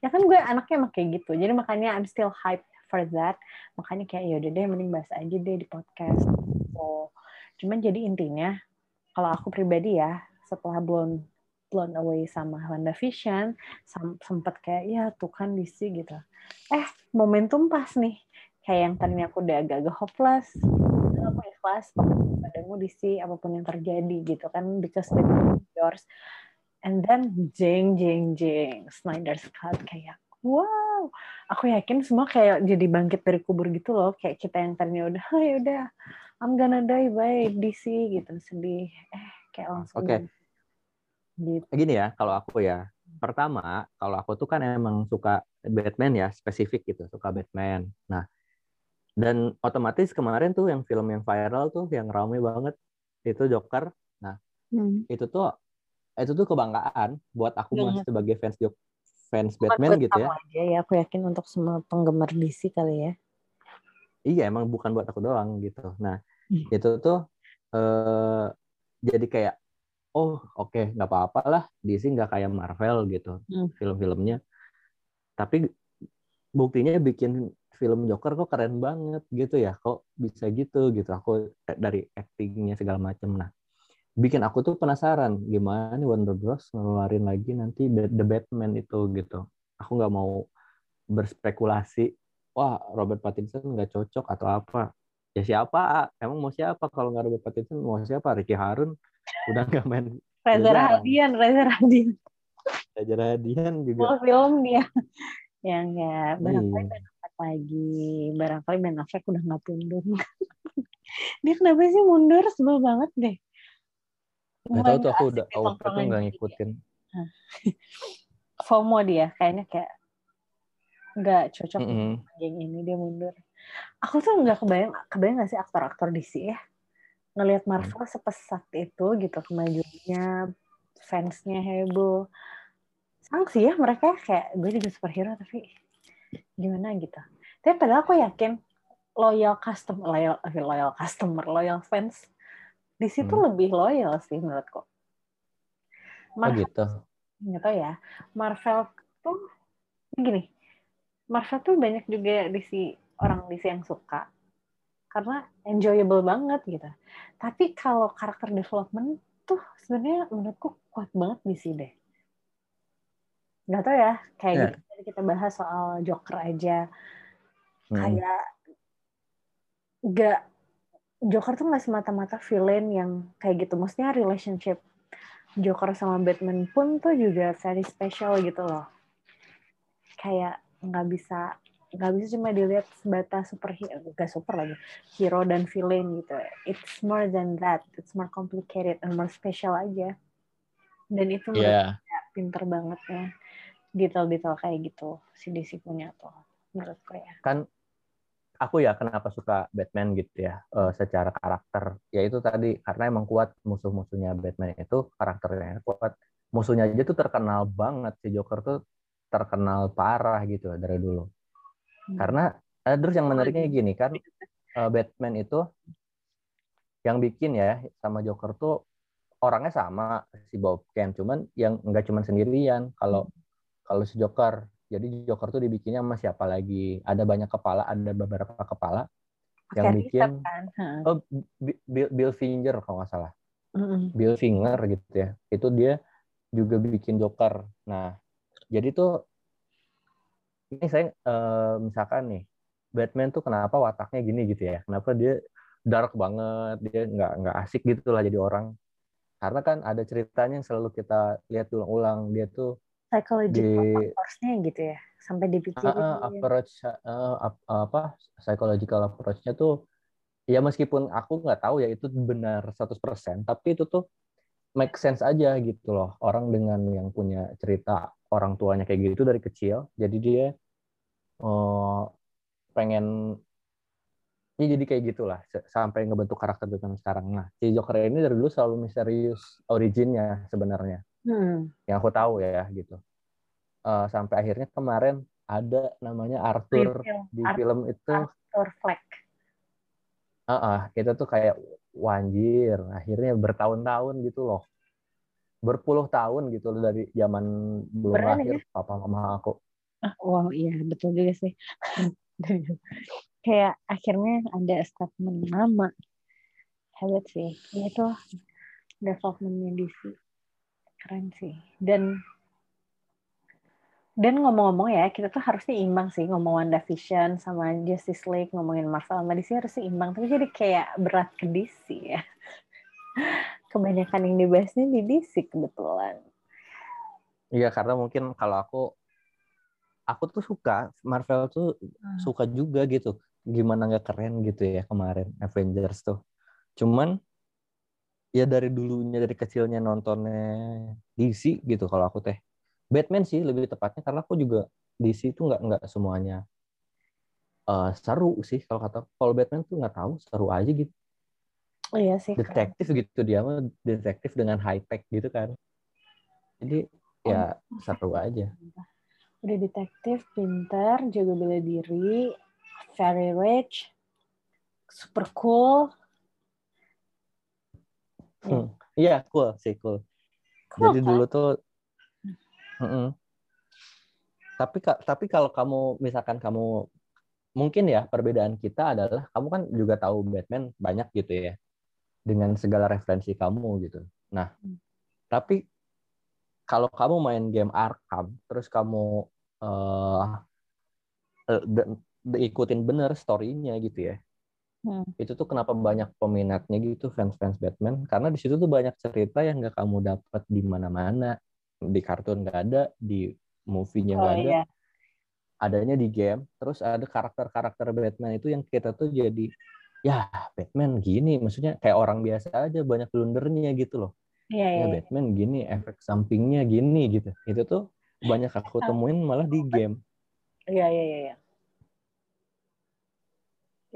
Ya kan gue anaknya emang kayak gitu. Jadi makanya I'm still hype for that. Makanya kayak yaudah deh mending bahas aja deh di podcast. So Cuman jadi intinya, kalau aku pribadi ya, setelah blown blown away sama WandaVision, sempat kayak ya tuh kan DC gitu. Eh, momentum pas nih. Kayak yang tadinya aku udah agak-agak hopeless, ikhlas padamu DC apa pun yang terjadi gitu kan because the yours. And then jeng jeng jeng Snyder's Cut kayak wow, aku yakin semua kayak jadi bangkit dari kubur gitu loh, kayak kita yang tadinya udah, oh, ya udah I'm gonna die by DC gitu sedih eh kayak langsung oke okay. gitu. gini ya kalau aku ya pertama kalau aku tuh kan emang suka Batman ya spesifik gitu suka Batman nah dan otomatis kemarin tuh yang film yang viral tuh yang ramai banget itu Joker nah hmm. itu tuh itu tuh kebanggaan buat aku ya. sebagai fans Joker fans Batman gitu ya. Aja ya aku yakin untuk semua penggemar DC kali ya iya emang bukan buat aku doang gitu nah hmm. itu tuh eh, jadi kayak oh oke okay, nggak apa-apa lah DC nggak kayak Marvel gitu hmm. film-filmnya tapi buktinya bikin film Joker kok keren banget gitu ya kok bisa gitu gitu. Aku eh, dari actingnya segala macam nah bikin aku tuh penasaran gimana nih Warner Bros ngeluarin lagi nanti The Batman itu gitu. Aku nggak mau berspekulasi wah Robert Pattinson nggak cocok atau apa? Ya siapa? Emang mau siapa? Kalau nggak Robert Pattinson mau siapa? Ricky Harun? Udah nggak main Reza Rahadian Reza Rahadian Reza Rahadian juga. Oh, film dia? Yang ya barangkali Ben Affleck lagi barangkali Ben Affleck udah nggak mundur dia kenapa sih mundur sebel banget deh Gak tau tuh aku udah aku nggak ngikutin FOMO dia kayaknya kayak nggak cocok mm -hmm. geng ini dia mundur. Aku tuh nggak kebayang kebayang nggak sih aktor-aktor DC ya ngelihat. Marvel mm. sepesat itu gitu kemajuannya fansnya heboh sang sih ya mereka kayak gue juga superhero tapi gimana gitu. Tapi padahal aku yakin loyal customer loyal loyal customer loyal fans di situ hmm. lebih loyal sih menurutku. Marvel, oh gitu. nggak tahu ya. Marvel tuh gini. Marvel tuh banyak juga di si orang di si yang suka. Karena enjoyable banget gitu. Tapi kalau karakter development tuh sebenarnya menurutku kuat banget di sini deh nggak tahu ya kayak yeah. gitu kita bahas soal Joker aja hmm. kayak nggak Joker tuh nggak semata-mata villain yang kayak gitu maksudnya relationship Joker sama Batman pun tuh juga very special gitu loh kayak nggak bisa nggak bisa cuma dilihat sebatas super gak super lagi hero dan villain gitu it's more than that it's more complicated and more special aja dan itu yeah. pinter banget ya detail-detail kayak gitu si DC punya tuh menurutku ya. Kan aku ya kenapa suka Batman gitu ya uh, secara karakter ya itu tadi karena emang kuat musuh-musuhnya Batman itu karakternya kuat musuhnya aja tuh terkenal banget si Joker tuh terkenal parah gitu dari dulu hmm. karena uh, terus yang menariknya gini kan uh, Batman itu yang bikin ya sama Joker tuh orangnya sama si Bob Kane cuman yang nggak cuman sendirian kalau kalau si Joker jadi Joker tuh dibikinnya sama siapa lagi? Ada banyak kepala ada beberapa kepala Pake yang bikin kan? oh Bill, Bill Finger kalau nggak salah. Mm-hmm. Bill Finger gitu ya. Itu dia juga bikin Joker nah jadi tuh ini saya uh, misalkan nih Batman tuh kenapa wataknya gini gitu ya? Kenapa dia dark banget dia nggak nggak asik gitu lah jadi orang? Karena kan ada ceritanya yang selalu kita lihat ulang-ulang dia tuh psychological di, approach-nya gitu ya sampai dipikirin. Uh, approach uh, apa psychological approach-nya tuh ya meskipun aku nggak tahu ya itu benar 100% tapi itu tuh make sense aja gitu loh. Orang dengan yang punya cerita orang tuanya kayak gitu dari kecil jadi dia uh, pengen ini jadi kayak gitulah sampai ngebentuk karakter dengan sekarang. Nah, si Joker ini dari dulu selalu misterius originnya sebenarnya hmm. yang aku tahu ya gitu. Uh, sampai akhirnya kemarin ada namanya Arthur di Arthur, film itu Arthur Fleck. Uh -uh, itu tuh kayak wanjir akhirnya bertahun-tahun gitu loh. Berpuluh tahun gitu loh dari zaman belum Berani, lahir ya? papa mama aku. Ah, wow iya betul juga sih. Kayak akhirnya ada statement nama hebat sih. Itu developmentnya DC keren sih. Dan dan ngomong-ngomong ya kita tuh harusnya imbang sih ngomong Vision sama Justice League ngomongin Marvel. Sama DC harusnya imbang tapi jadi kayak berat ke DC ya. Kebanyakan yang dibahasnya di DC kebetulan. Iya karena mungkin kalau aku aku tuh suka Marvel tuh hmm. suka juga gitu. Gimana nggak keren gitu ya kemarin Avengers tuh. Cuman ya dari dulunya dari kecilnya nontonnya DC gitu kalau aku teh. Batman sih lebih tepatnya karena aku juga DC itu nggak nggak semuanya uh, seru sih kalau kata kalau Batman tuh nggak tahu seru aja gitu. Oh, iya sih detektif kan. gitu dia mah detektif dengan high tech gitu kan. Jadi oh. ya seru aja. Udah detektif pintar jaga bela diri very rich super cool Hmm. Iya, cool sih, cool. cool Jadi kan? dulu tuh mm -mm. Tapi tapi kalau kamu misalkan kamu mungkin ya perbedaan kita adalah kamu kan juga tahu Batman banyak gitu ya. Dengan segala referensi kamu gitu. Nah, hmm. tapi kalau kamu main game Arkham terus kamu uh, ikutin bener story-nya gitu ya Hmm. Itu tuh kenapa banyak peminatnya gitu fans-fans Batman karena di situ tuh banyak cerita yang gak kamu dapat di mana-mana. Di kartun gak ada, di movie-nya oh, gak ada. Iya. Adanya di game, terus ada karakter-karakter Batman itu yang kita tuh jadi ya Batman gini, maksudnya kayak orang biasa aja banyak blundernya gitu loh. Iya, iya. Ya, Batman gini, efek sampingnya gini gitu. Itu tuh banyak aku temuin malah di game. Iya, iya, iya.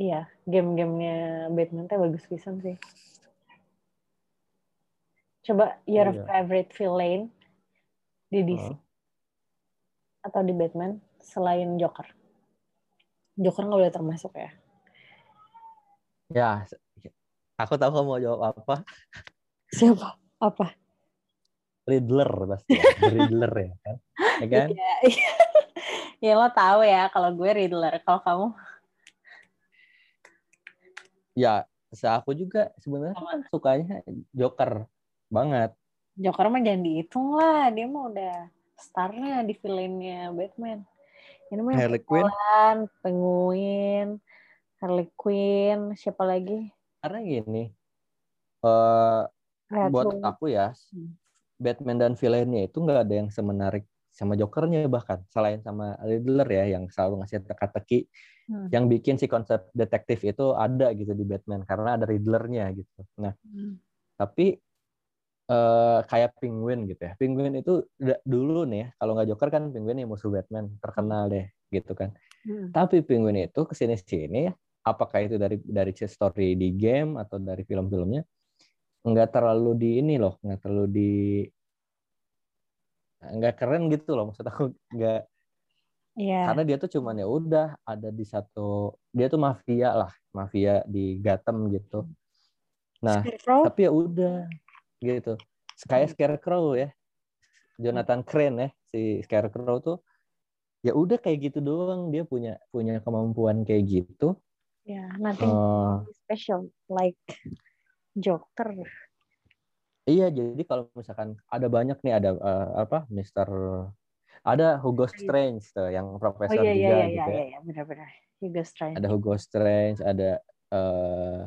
Iya. Game-gamenya Batman teh bagus pisan sih. Coba your oh, iya. favorite villain di DC. Uh. atau di Batman selain Joker? Joker nggak boleh termasuk ya? Ya, aku tahu kamu mau jawab apa. Siapa? Apa? Riddler pasti. Ya. Riddler ya kan? Ya kan? Iya, iya. ya lo tahu ya kalau gue Riddler. Kalau kamu? Ya, aku juga sebenarnya kan sukanya Joker banget. Joker mah jangan dihitung lah, dia mah udah starnya di villainnya Batman. Ini mah Harley Quinn, Penguin, Harley Quinn, siapa lagi? Karena gini, uh, buat aku ya, hmm. Batman dan villainnya itu nggak ada yang semenarik sama Jokernya bahkan selain sama Riddler ya yang selalu ngasih teka-teki hmm. yang bikin si konsep detektif itu ada gitu di Batman karena ada Riddlernya gitu. Nah, hmm. tapi uh, kayak Penguin gitu ya. Penguin itu dulu nih ya, kalau nggak Joker kan Penguin yang musuh Batman terkenal deh gitu kan. Hmm. Tapi Penguin itu ke sini sini ya, apakah itu dari dari story di game atau dari film-filmnya nggak terlalu di ini loh, nggak terlalu di nggak keren gitu loh maksud aku nggak yeah. karena dia tuh cuman ya udah ada di satu dia tuh mafia lah mafia di Gotham gitu nah Scarecrow? tapi ya udah gitu kayak hmm. Scarecrow ya Jonathan Crane ya si Scarecrow tuh ya udah kayak gitu doang dia punya punya kemampuan kayak gitu ya yeah, nothing uh, special like Joker Iya, jadi kalau misalkan ada banyak nih ada uh, apa Mister ada Hugo Strange tuh yang profesor oh, iya, juga iya, gitu iya, ya. Iya, iya, benar-benar. Hugo Strange. Ada Hugo Strange, ada uh,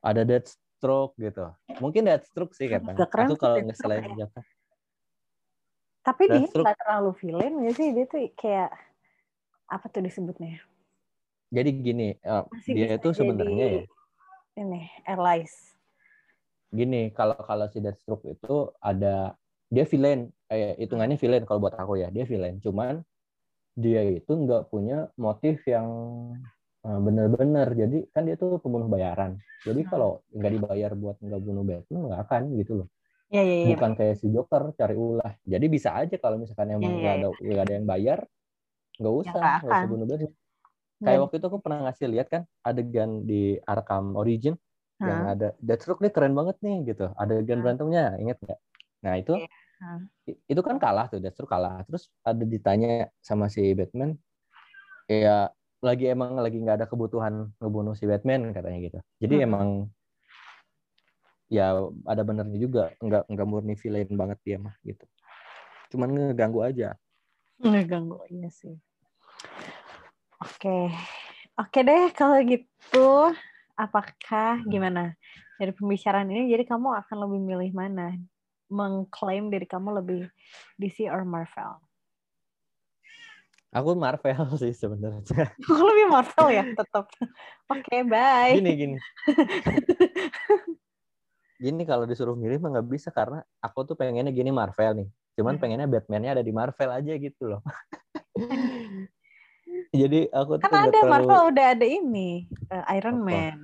ada Deathstroke gitu. Mungkin Deathstroke sih kata. Aku kalau nggak selain ya. Tapi dia nggak terlalu villain ya sih, dia tuh kayak apa tuh disebutnya? Jadi gini, uh, dia itu sebenarnya ya. Ini, Allies gini kalau kalau si Deathstroke itu ada dia villain. Eh hitungannya villain kalau buat aku ya dia villain. Cuman dia itu nggak punya motif yang uh, benar-benar jadi kan dia tuh pembunuh bayaran. Jadi hmm. kalau nggak dibayar buat nggak bunuh Batman nggak akan gitu loh. Ya, ya, ya. bukan kayak si Joker cari ulah. Jadi bisa aja kalau misalkan emang ya, nggak ya, ya. ada gak ada yang bayar nggak ya, usah nggak usah bunuh Batman. Kayak waktu itu aku pernah ngasih lihat kan adegan di Arkham Origin hmm. yang ada. Deathstroke nih keren banget nih gitu. Ada gen hmm. berantemnya inget nggak? Nah itu hmm. itu kan kalah tuh Deathstroke kalah. Terus ada ditanya sama si Batman ya lagi emang lagi nggak ada kebutuhan ngebunuh si Batman katanya gitu. Jadi hmm. emang ya ada benernya juga. Nggak nggak murni villain banget dia mah gitu. Cuman ngeganggu aja. Ngeganggu iya sih. Oke. Oke deh kalau gitu apakah gimana? Dari pembicaraan ini jadi kamu akan lebih milih mana? Mengklaim diri kamu lebih DC or Marvel? Aku Marvel sih sebenarnya. Aku lebih Marvel ya tetap oke okay, bye. Gini gini. Gini kalau disuruh milih mah nggak bisa karena aku tuh pengennya gini Marvel nih. Cuman hmm. pengennya Batman-nya ada di Marvel aja gitu loh Jadi aku tuh kan ada terlalu... Marvel udah ada ini uh, Iron Apa? Man.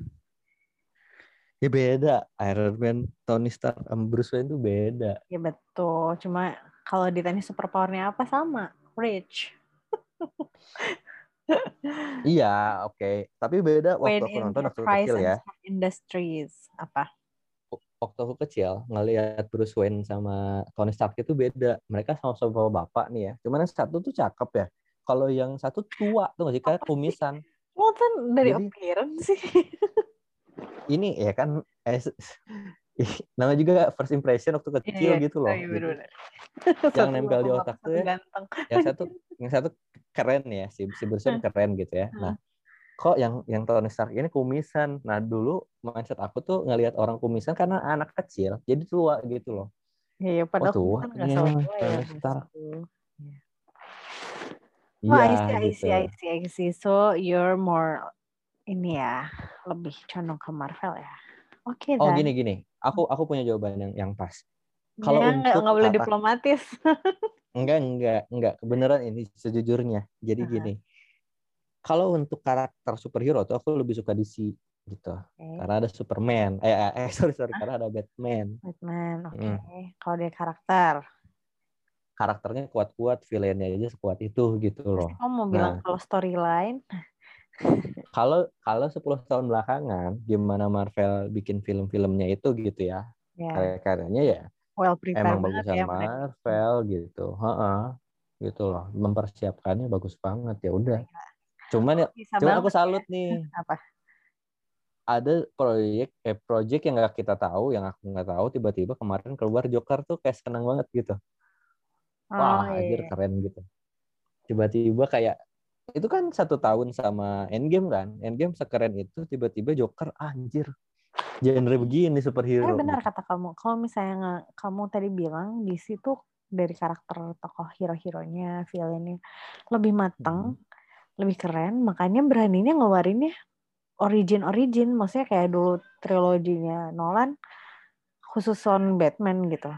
Ya beda Iron Man, Tony Stark, um, Bruce Wayne tuh beda. Ya betul. Cuma kalau ditanya superpowernya apa sama, rich. iya, oke. Okay. Tapi beda waktu aku nonton waktu kecil ya. Industries apa? Waktu aku kecil ngelihat Bruce Wayne sama Tony Stark itu beda. Mereka sama-sama bapak nih ya. Cuman yang satu tuh cakep ya kalau yang satu tua tuh nggak sih kayak kumisan. Kan dari Jadi, appearance sih. ini ya kan eh, nama juga first impression waktu kecil yeah, gitu loh. Iya, gitu. yang nempel di otak tuh ya. Yang satu yang satu keren ya si si Bruce keren gitu ya. Nah, kok yang yang Tony Stark ini kumisan. Nah, dulu mindset aku tuh ngelihat orang kumisan karena anak kecil, jadi tua gitu loh. Iya, padahal oh, tua. Iya, Tony Stark. Oh, I see, I see, I see, I see. So you're more ini ya, lebih condong ke Marvel ya. Oke, okay, Oh, gini gini. Aku aku punya jawaban yang yang pas. Kalau ya, untuk nggak boleh diplomatis. enggak, enggak, enggak. Kebenaran ini sejujurnya. Jadi uh -huh. gini. Kalau untuk karakter superhero tuh aku lebih suka DC gitu. Okay. Karena ada Superman. Eh, eh, eh sorry sorry, karena ada Batman. Batman, oke. Okay. Hmm. Kalau dia karakter karakternya kuat-kuat, villainnya aja sekuat itu gitu loh. Kamu mau bilang Nah. kalau storyline, Kalau kalau 10 tahun belakangan gimana Marvel bikin film-filmnya itu gitu ya. ya Karya-karyanya ya well prepared emang bagusan ya mereka. Marvel gitu. Heeh. Gitu loh. Mempersiapkannya bagus banget ya udah. Cuman ya cuman aku salut ya. nih. Apa? Ada proyek eh proyek yang nggak kita tahu, yang aku nggak tahu tiba-tiba kemarin keluar Joker tuh kayak seneng banget gitu. Wah, Oh, anjir iya. keren gitu. Tiba-tiba kayak itu kan satu tahun sama Endgame kan. Endgame sekeren itu tiba-tiba Joker anjir. Genre begini superhero. Eh benar kata kamu. Kalau misalnya kamu tadi bilang di situ dari karakter tokoh hero-heronya, villainnya lebih matang, lebih keren, makanya beraninya ngeluarinnya origin-origin, maksudnya kayak dulu triloginya Nolan khusus on Batman gitu.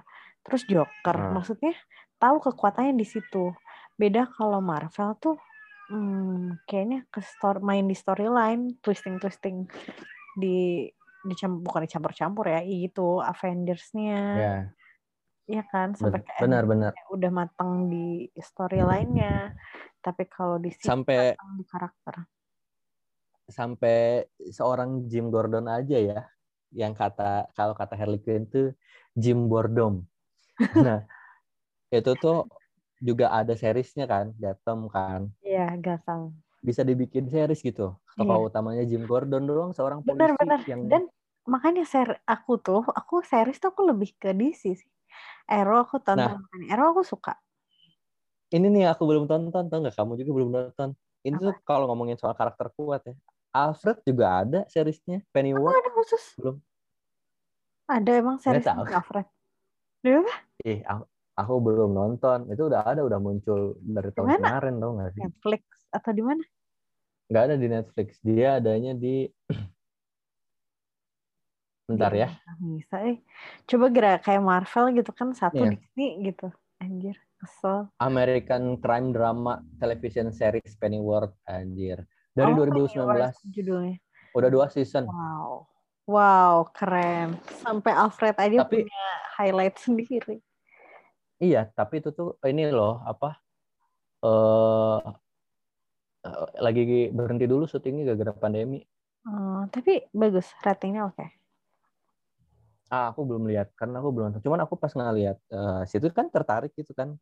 Terus Joker, Nah. maksudnya tahu kekuatannya di situ. Beda kalau Marvel tuh hmm, kayaknya ke story, main di storyline, twisting-twisting di dicam bukan dicampur-campur ya, gitu Avengers-nya, Ya, ya kan sampai ben- ke benar-benar. ending udah matang di storyline-nya. Tapi kalau di sini Sampai di karakter. sampai seorang Jim Gordon aja ya yang kata kalau kata Harley Quinn tuh Jim Bordom. Nah, itu tuh juga ada seriesnya kan, Gotham kan. Iya, Gotham. Bisa dibikin series gitu. Tokoh utamanya Jim Gordon doang seorang polisi Benar-benar. yang Dan makanya ser aku tuh, aku series tuh aku lebih ke DC sih. Arrow aku tonton, makanya Arrow aku suka. ini nih aku belum tonton tau nggak kamu juga belum nonton. Ini tuh kalau ngomongin soal karakter kuat ya. Alfred juga ada seriesnya, Pennyworth ada khusus. belum. Ada emang series. Alfred. Dia apa? Aku, belum nonton. Itu udah ada, udah muncul dari tahun Mana? kemarin tau nggak sih? Netflix atau di mana? Nggak ada di Netflix. Dia adanya di Bentar ya. Bisa eh. Coba gerak kayak Marvel gitu kan satu Iya. Disney gitu. Anjir, kesel. American Crime Drama Television Series Pennyworth anjir. Dari Oh, 2019 Pennyworth judulnya. udah dua season. Wow. Wow, keren. Sampai Alfred aja Tapi- punya highlight sendiri. Iya, tapi itu tuh ini loh apa eh eh, lagi berhenti dulu syutingnya gara-gara pandemi. Oh, tapi bagus, ratingnya oke. Ah, aku belum lihat karena aku belum. Cuman aku pas ngeliat eh, situ kan tertarik gitu kan.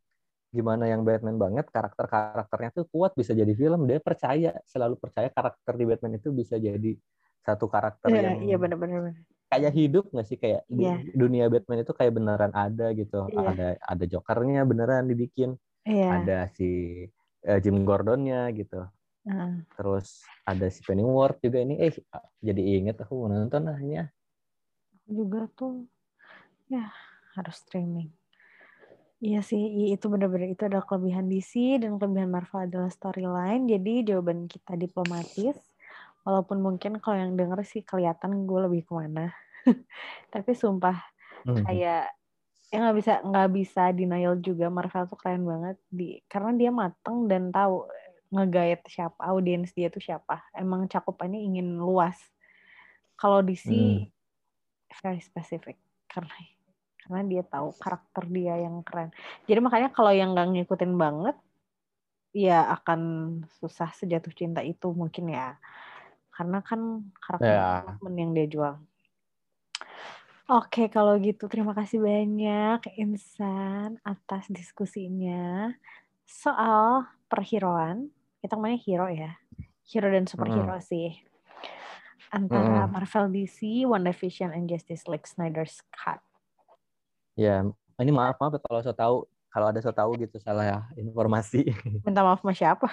Gimana yang Batman banget karakter-karakternya tuh kuat bisa jadi film. Dia percaya, selalu percaya karakter di Batman itu bisa jadi satu karakter Iya, yang iya benar-benar. Kayak hidup nggak sih kayak Iya. dunia Batman itu kayak beneran ada gitu. Iya. Ada ada Jokernya beneran dibikin, Iya. ada si eh, Jim Gordonnya gitu. Heeh. Terus ada si Pennyworth juga ini eh jadi inget aku mau nonton ah. juga tuh ya harus streaming. Iya sih, itu benar-benar itu adalah kelebihan DC dan kelebihan Marvel adalah storyline. Jadi jawaban kita diplomatis. Walaupun mungkin kalau yang denger sih kelihatan gue lebih ke mana. Tapi sumpah Hmm. kayak ya nggak bisa nggak bisa denial juga Marvel tuh keren banget di karena dia mateng dan tahu ngegait siapa audiens dia tuh siapa. Emang cakupannya ingin luas. Kalau DC Hmm. very specific karena karena dia tahu karakter dia yang keren. Jadi makanya kalau yang nggak ngikutin banget, ya akan susah sejatuh cinta itu mungkin ya. Karena kan karakter Ya. development yang dia jual. Oke, kalau gitu terima kasih banyak Insan atas diskusinya soal perhiroan. Kita ngomongnya hero ya. Hero dan superhero sih. Antara Mm. Marvel DC, WandaVision, and Justice League Snyder's Cut. Ya, ini maaf maaf ya kalau so tahu kalau ada so tahu gitu salah ya informasi. Minta maaf sama siapa?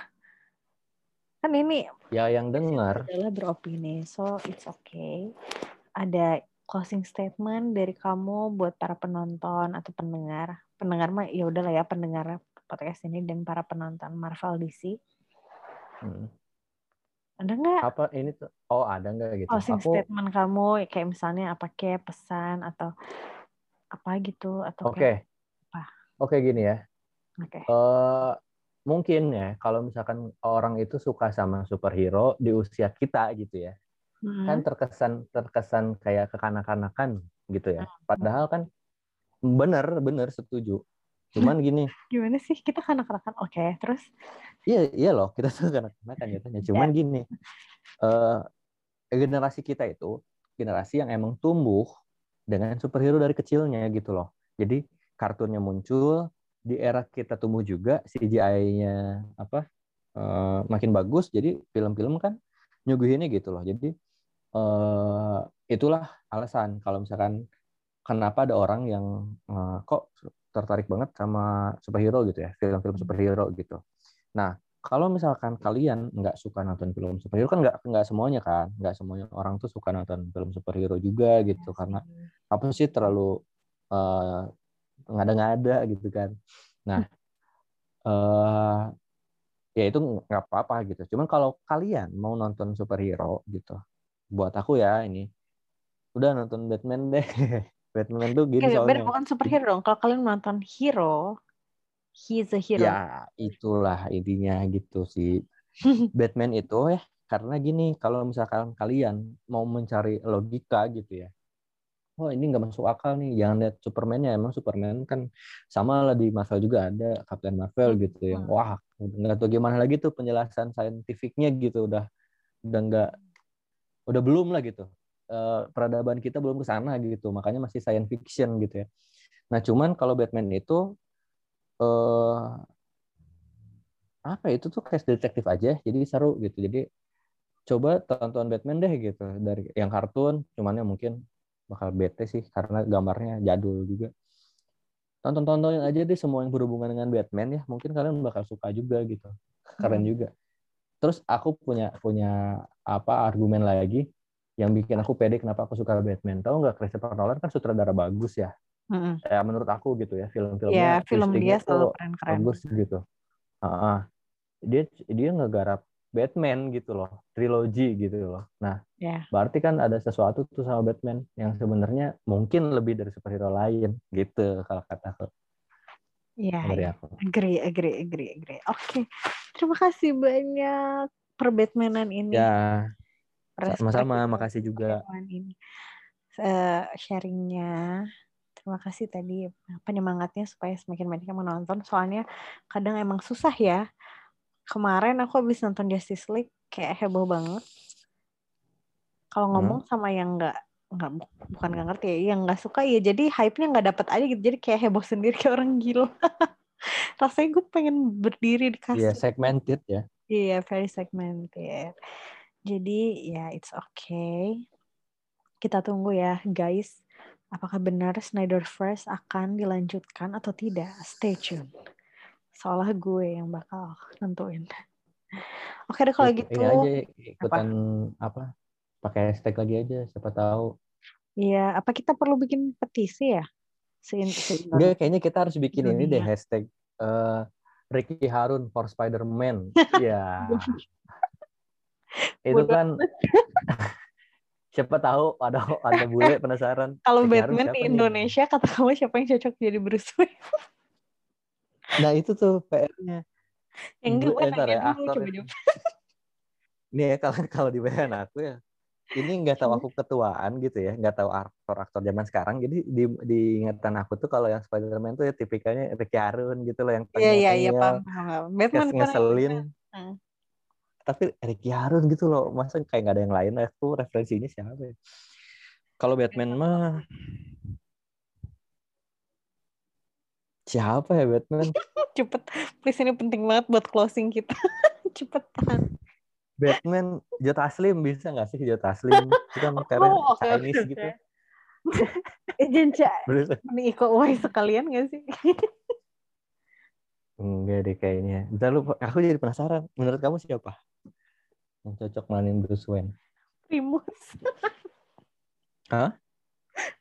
Kan ini ya yang dengar adalah beropini, so it's okay. Ada closing statement dari kamu buat para penonton atau pendengar. Pendengar mah ya udahlah ya pendengar podcast ini dan para penonton Marvel DC. Hmm. Ada nggak apa ini tuh? Oh ada nggak gitu? closing Aku statement kamu kayak misalnya apa kayak pesan atau apa gitu atau oke apa? oke gini ya. Oke. Eh mungkin ya kalau misalkan orang itu suka sama superhero di usia kita gitu ya, Mm-mm. kan terkesan terkesan kayak kekanak-kanakan gitu ya. Hmm. Padahal kan bener bener setuju. Cuman gini. Gimana sih kita kanak-kanakan? Oke, okay, terus? Iya, iya loh, kita tuh kanak-kanakan katanya. Cuman yeah. gini, uh, generasi kita itu generasi yang emang tumbuh dengan superhero dari kecilnya gitu loh. Jadi kartunnya muncul di era kita tumbuh juga CGI-nya apa uh, makin bagus. Jadi film-film kan nyuguhinnya gitu loh. Jadi uh, itulah alasan kalau misalkan kenapa ada orang yang uh, kok tertarik banget sama superhero gitu ya, film-film hmm. superhero gitu. Nah, kalau misalkan kalian nggak suka nonton film superhero kan nggak nggak semuanya kan, nggak semuanya orang tuh suka nonton film superhero juga gitu karena apa sih terlalu uh, ngada-ngada gitu kan. Nah, uh, ya itu nggak apa-apa gitu. Cuman kalau kalian mau nonton superhero gitu, buat aku ya ini udah nonton Batman deh. Batman tuh gini ya, soalnya. bukan superhero dong. Kalau kalian nonton hero he's a hero. Ya itulah intinya gitu sih. Batman itu ya karena gini kalau misalkan kalian mau mencari logika gitu ya oh ini nggak masuk akal nih. Jangan lihat Superman-nya emang Superman kan sama lah di Marvel juga. Ada Captain Marvel gitu yang hmm. wah nggak tahu gimana lagi tuh penjelasan saintifiknya gitu. Udah udah nggak udah belum lah gitu. Uh, peradaban kita belum ke sana gitu. Makanya masih science fiction gitu ya. Nah cuman kalau Batman itu uh, apa ya, itu tuh kayak detektif aja jadi seru gitu. Jadi coba tonton Batman deh gitu. Dari yang kartun cuman ya mungkin bakal bete sih karena gambarnya jadul juga. Tonton tontonin aja deh semua yang berhubungan dengan Batman ya mungkin kalian bakal suka juga gitu. Keren hmm. juga. Terus aku punya punya apa argumen lagi yang bikin aku pede kenapa aku suka Batman. Tahu nggak Christopher Nolan kan sutradara bagus ya? Mm-hmm. ya menurut aku gitu ya film-filmnya yeah, film dia selalu keren-keren. bagus gitu. Uh, dia dia ngegarap Batman gitu loh trilogi gitu loh nah yeah. berarti kan ada sesuatu tuh sama Batman yang sebenarnya mungkin lebih dari superhero lain gitu kalau kata aku Iya, yeah, agree, agree, agree, agree. Oke, okay. terima kasih banyak per Batmanan ini. Ya, sama-sama, makasih juga. Ini. Uh, sharingnya. Terima kasih tadi penyemangatnya supaya semakin banyak yang menonton. Soalnya kadang emang susah ya. Kemarin aku habis nonton Justice League kayak heboh banget. Kalau hmm. ngomong hmm. sama yang nggak nggak bukan nggak ngerti ya, yang nggak suka ya jadi hype-nya nggak dapat aja gitu. Jadi kayak heboh sendiri kayak orang gila. Rasanya gue pengen berdiri di kasih. Iya, yeah, segmented ya. Iya, yeah, very segmented. Jadi ya it's okay. Kita tunggu ya guys. Apakah benar Snyder First akan dilanjutkan atau tidak? Stay tune. Soalnya gue yang bakal nentuin. Oke deh kalau gitu. Iya aja ikutan apa? apa? Pakai hashtag lagi aja, siapa tahu. Iya, apa kita perlu bikin petisi ya? Enggak, kayaknya kita harus bikin ini deh hashtag uh, Ricky Harun for Spider-Man. Iya itu kan siapa tahu ada ada bule penasaran kalau Batman di Indonesia nih? kata kamu siapa yang cocok jadi Bruce Wayne nah itu tuh PR-nya yang gue eh, ya, aktor coba ini ya kalau kalau di BN aku ya ini nggak tahu aku ketuaan gitu ya nggak tahu aktor-aktor zaman sekarang. Jadi di, di ingatan aku tuh kalau yang Spider-Man tuh ya tipikalnya Ricky Harun gitu loh yang iya iya iya paham paham Batman ngeselin. kan tapi Ricky Harun gitu loh masa kayak nggak ada yang lain? Aku referensinya siapa ya? Kalau Batman mah siapa ya Batman cepet please ini penting banget buat closing kita cepetan Batman Joe Taslim bisa nggak sih Joe Taslim kita mau karena oh, okay, Chinese okay. gitu Ejen ini Iko Uwais sekalian gak sih? Enggak deh kayaknya. Bentar lu, aku jadi penasaran. Menurut kamu siapa? yang cocok mainin Bruce Wayne? Primus. Hah?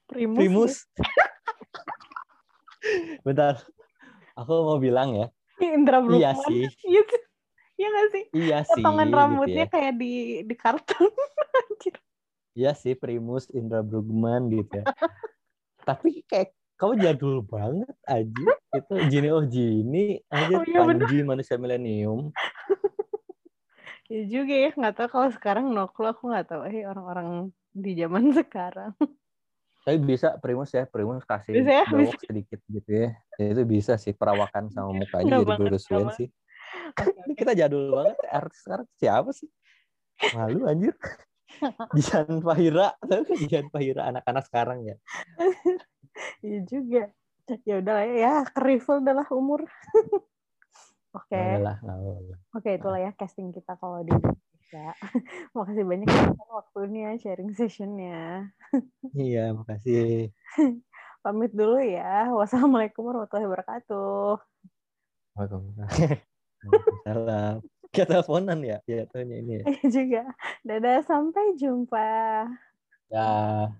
Primus. Primus. Bentar. Aku mau bilang ya. Indra Bruce Iya sih. Iya Iya gak sih? Iya sih. Potongan gitu rambutnya gitu ya. kayak di di kartun. iya sih, Primus Indra Brugman gitu ya. Tapi kayak kamu jadul banget aja. Itu Gini oh Gini aja oh, iya Panji bener. manusia milenium ya juga ya nggak tahu kalau sekarang noklo aku nggak tahu eh orang-orang di zaman sekarang Tapi bisa Primus ya, Primus kasih Bisa ya, bisa. sedikit gitu ya. Itu bisa sih perawakan sama mukanya jadi Bruce Wayne sih. Ini kita jadul banget ya, artis sekarang siapa sih? Malu anjir. Jihan Fahira, kan Jihan Fahira anak-anak sekarang ya. Iya juga. Ya udah lah ya, ya kerifel dah lah umur. Oke, boleh. oke itulah ya casting kita kalau di Indonesia. Makasih banyak ya waktunya, sharing sessionnya. Iya, makasih. Pamit dulu ya. Wassalamualaikum warahmatullahi wabarakatuh. Waalaikumsalam. Waalaikumsalam. Kita teleponan ya, ya ini ya. Iya juga. Dadah, sampai jumpa. Ya.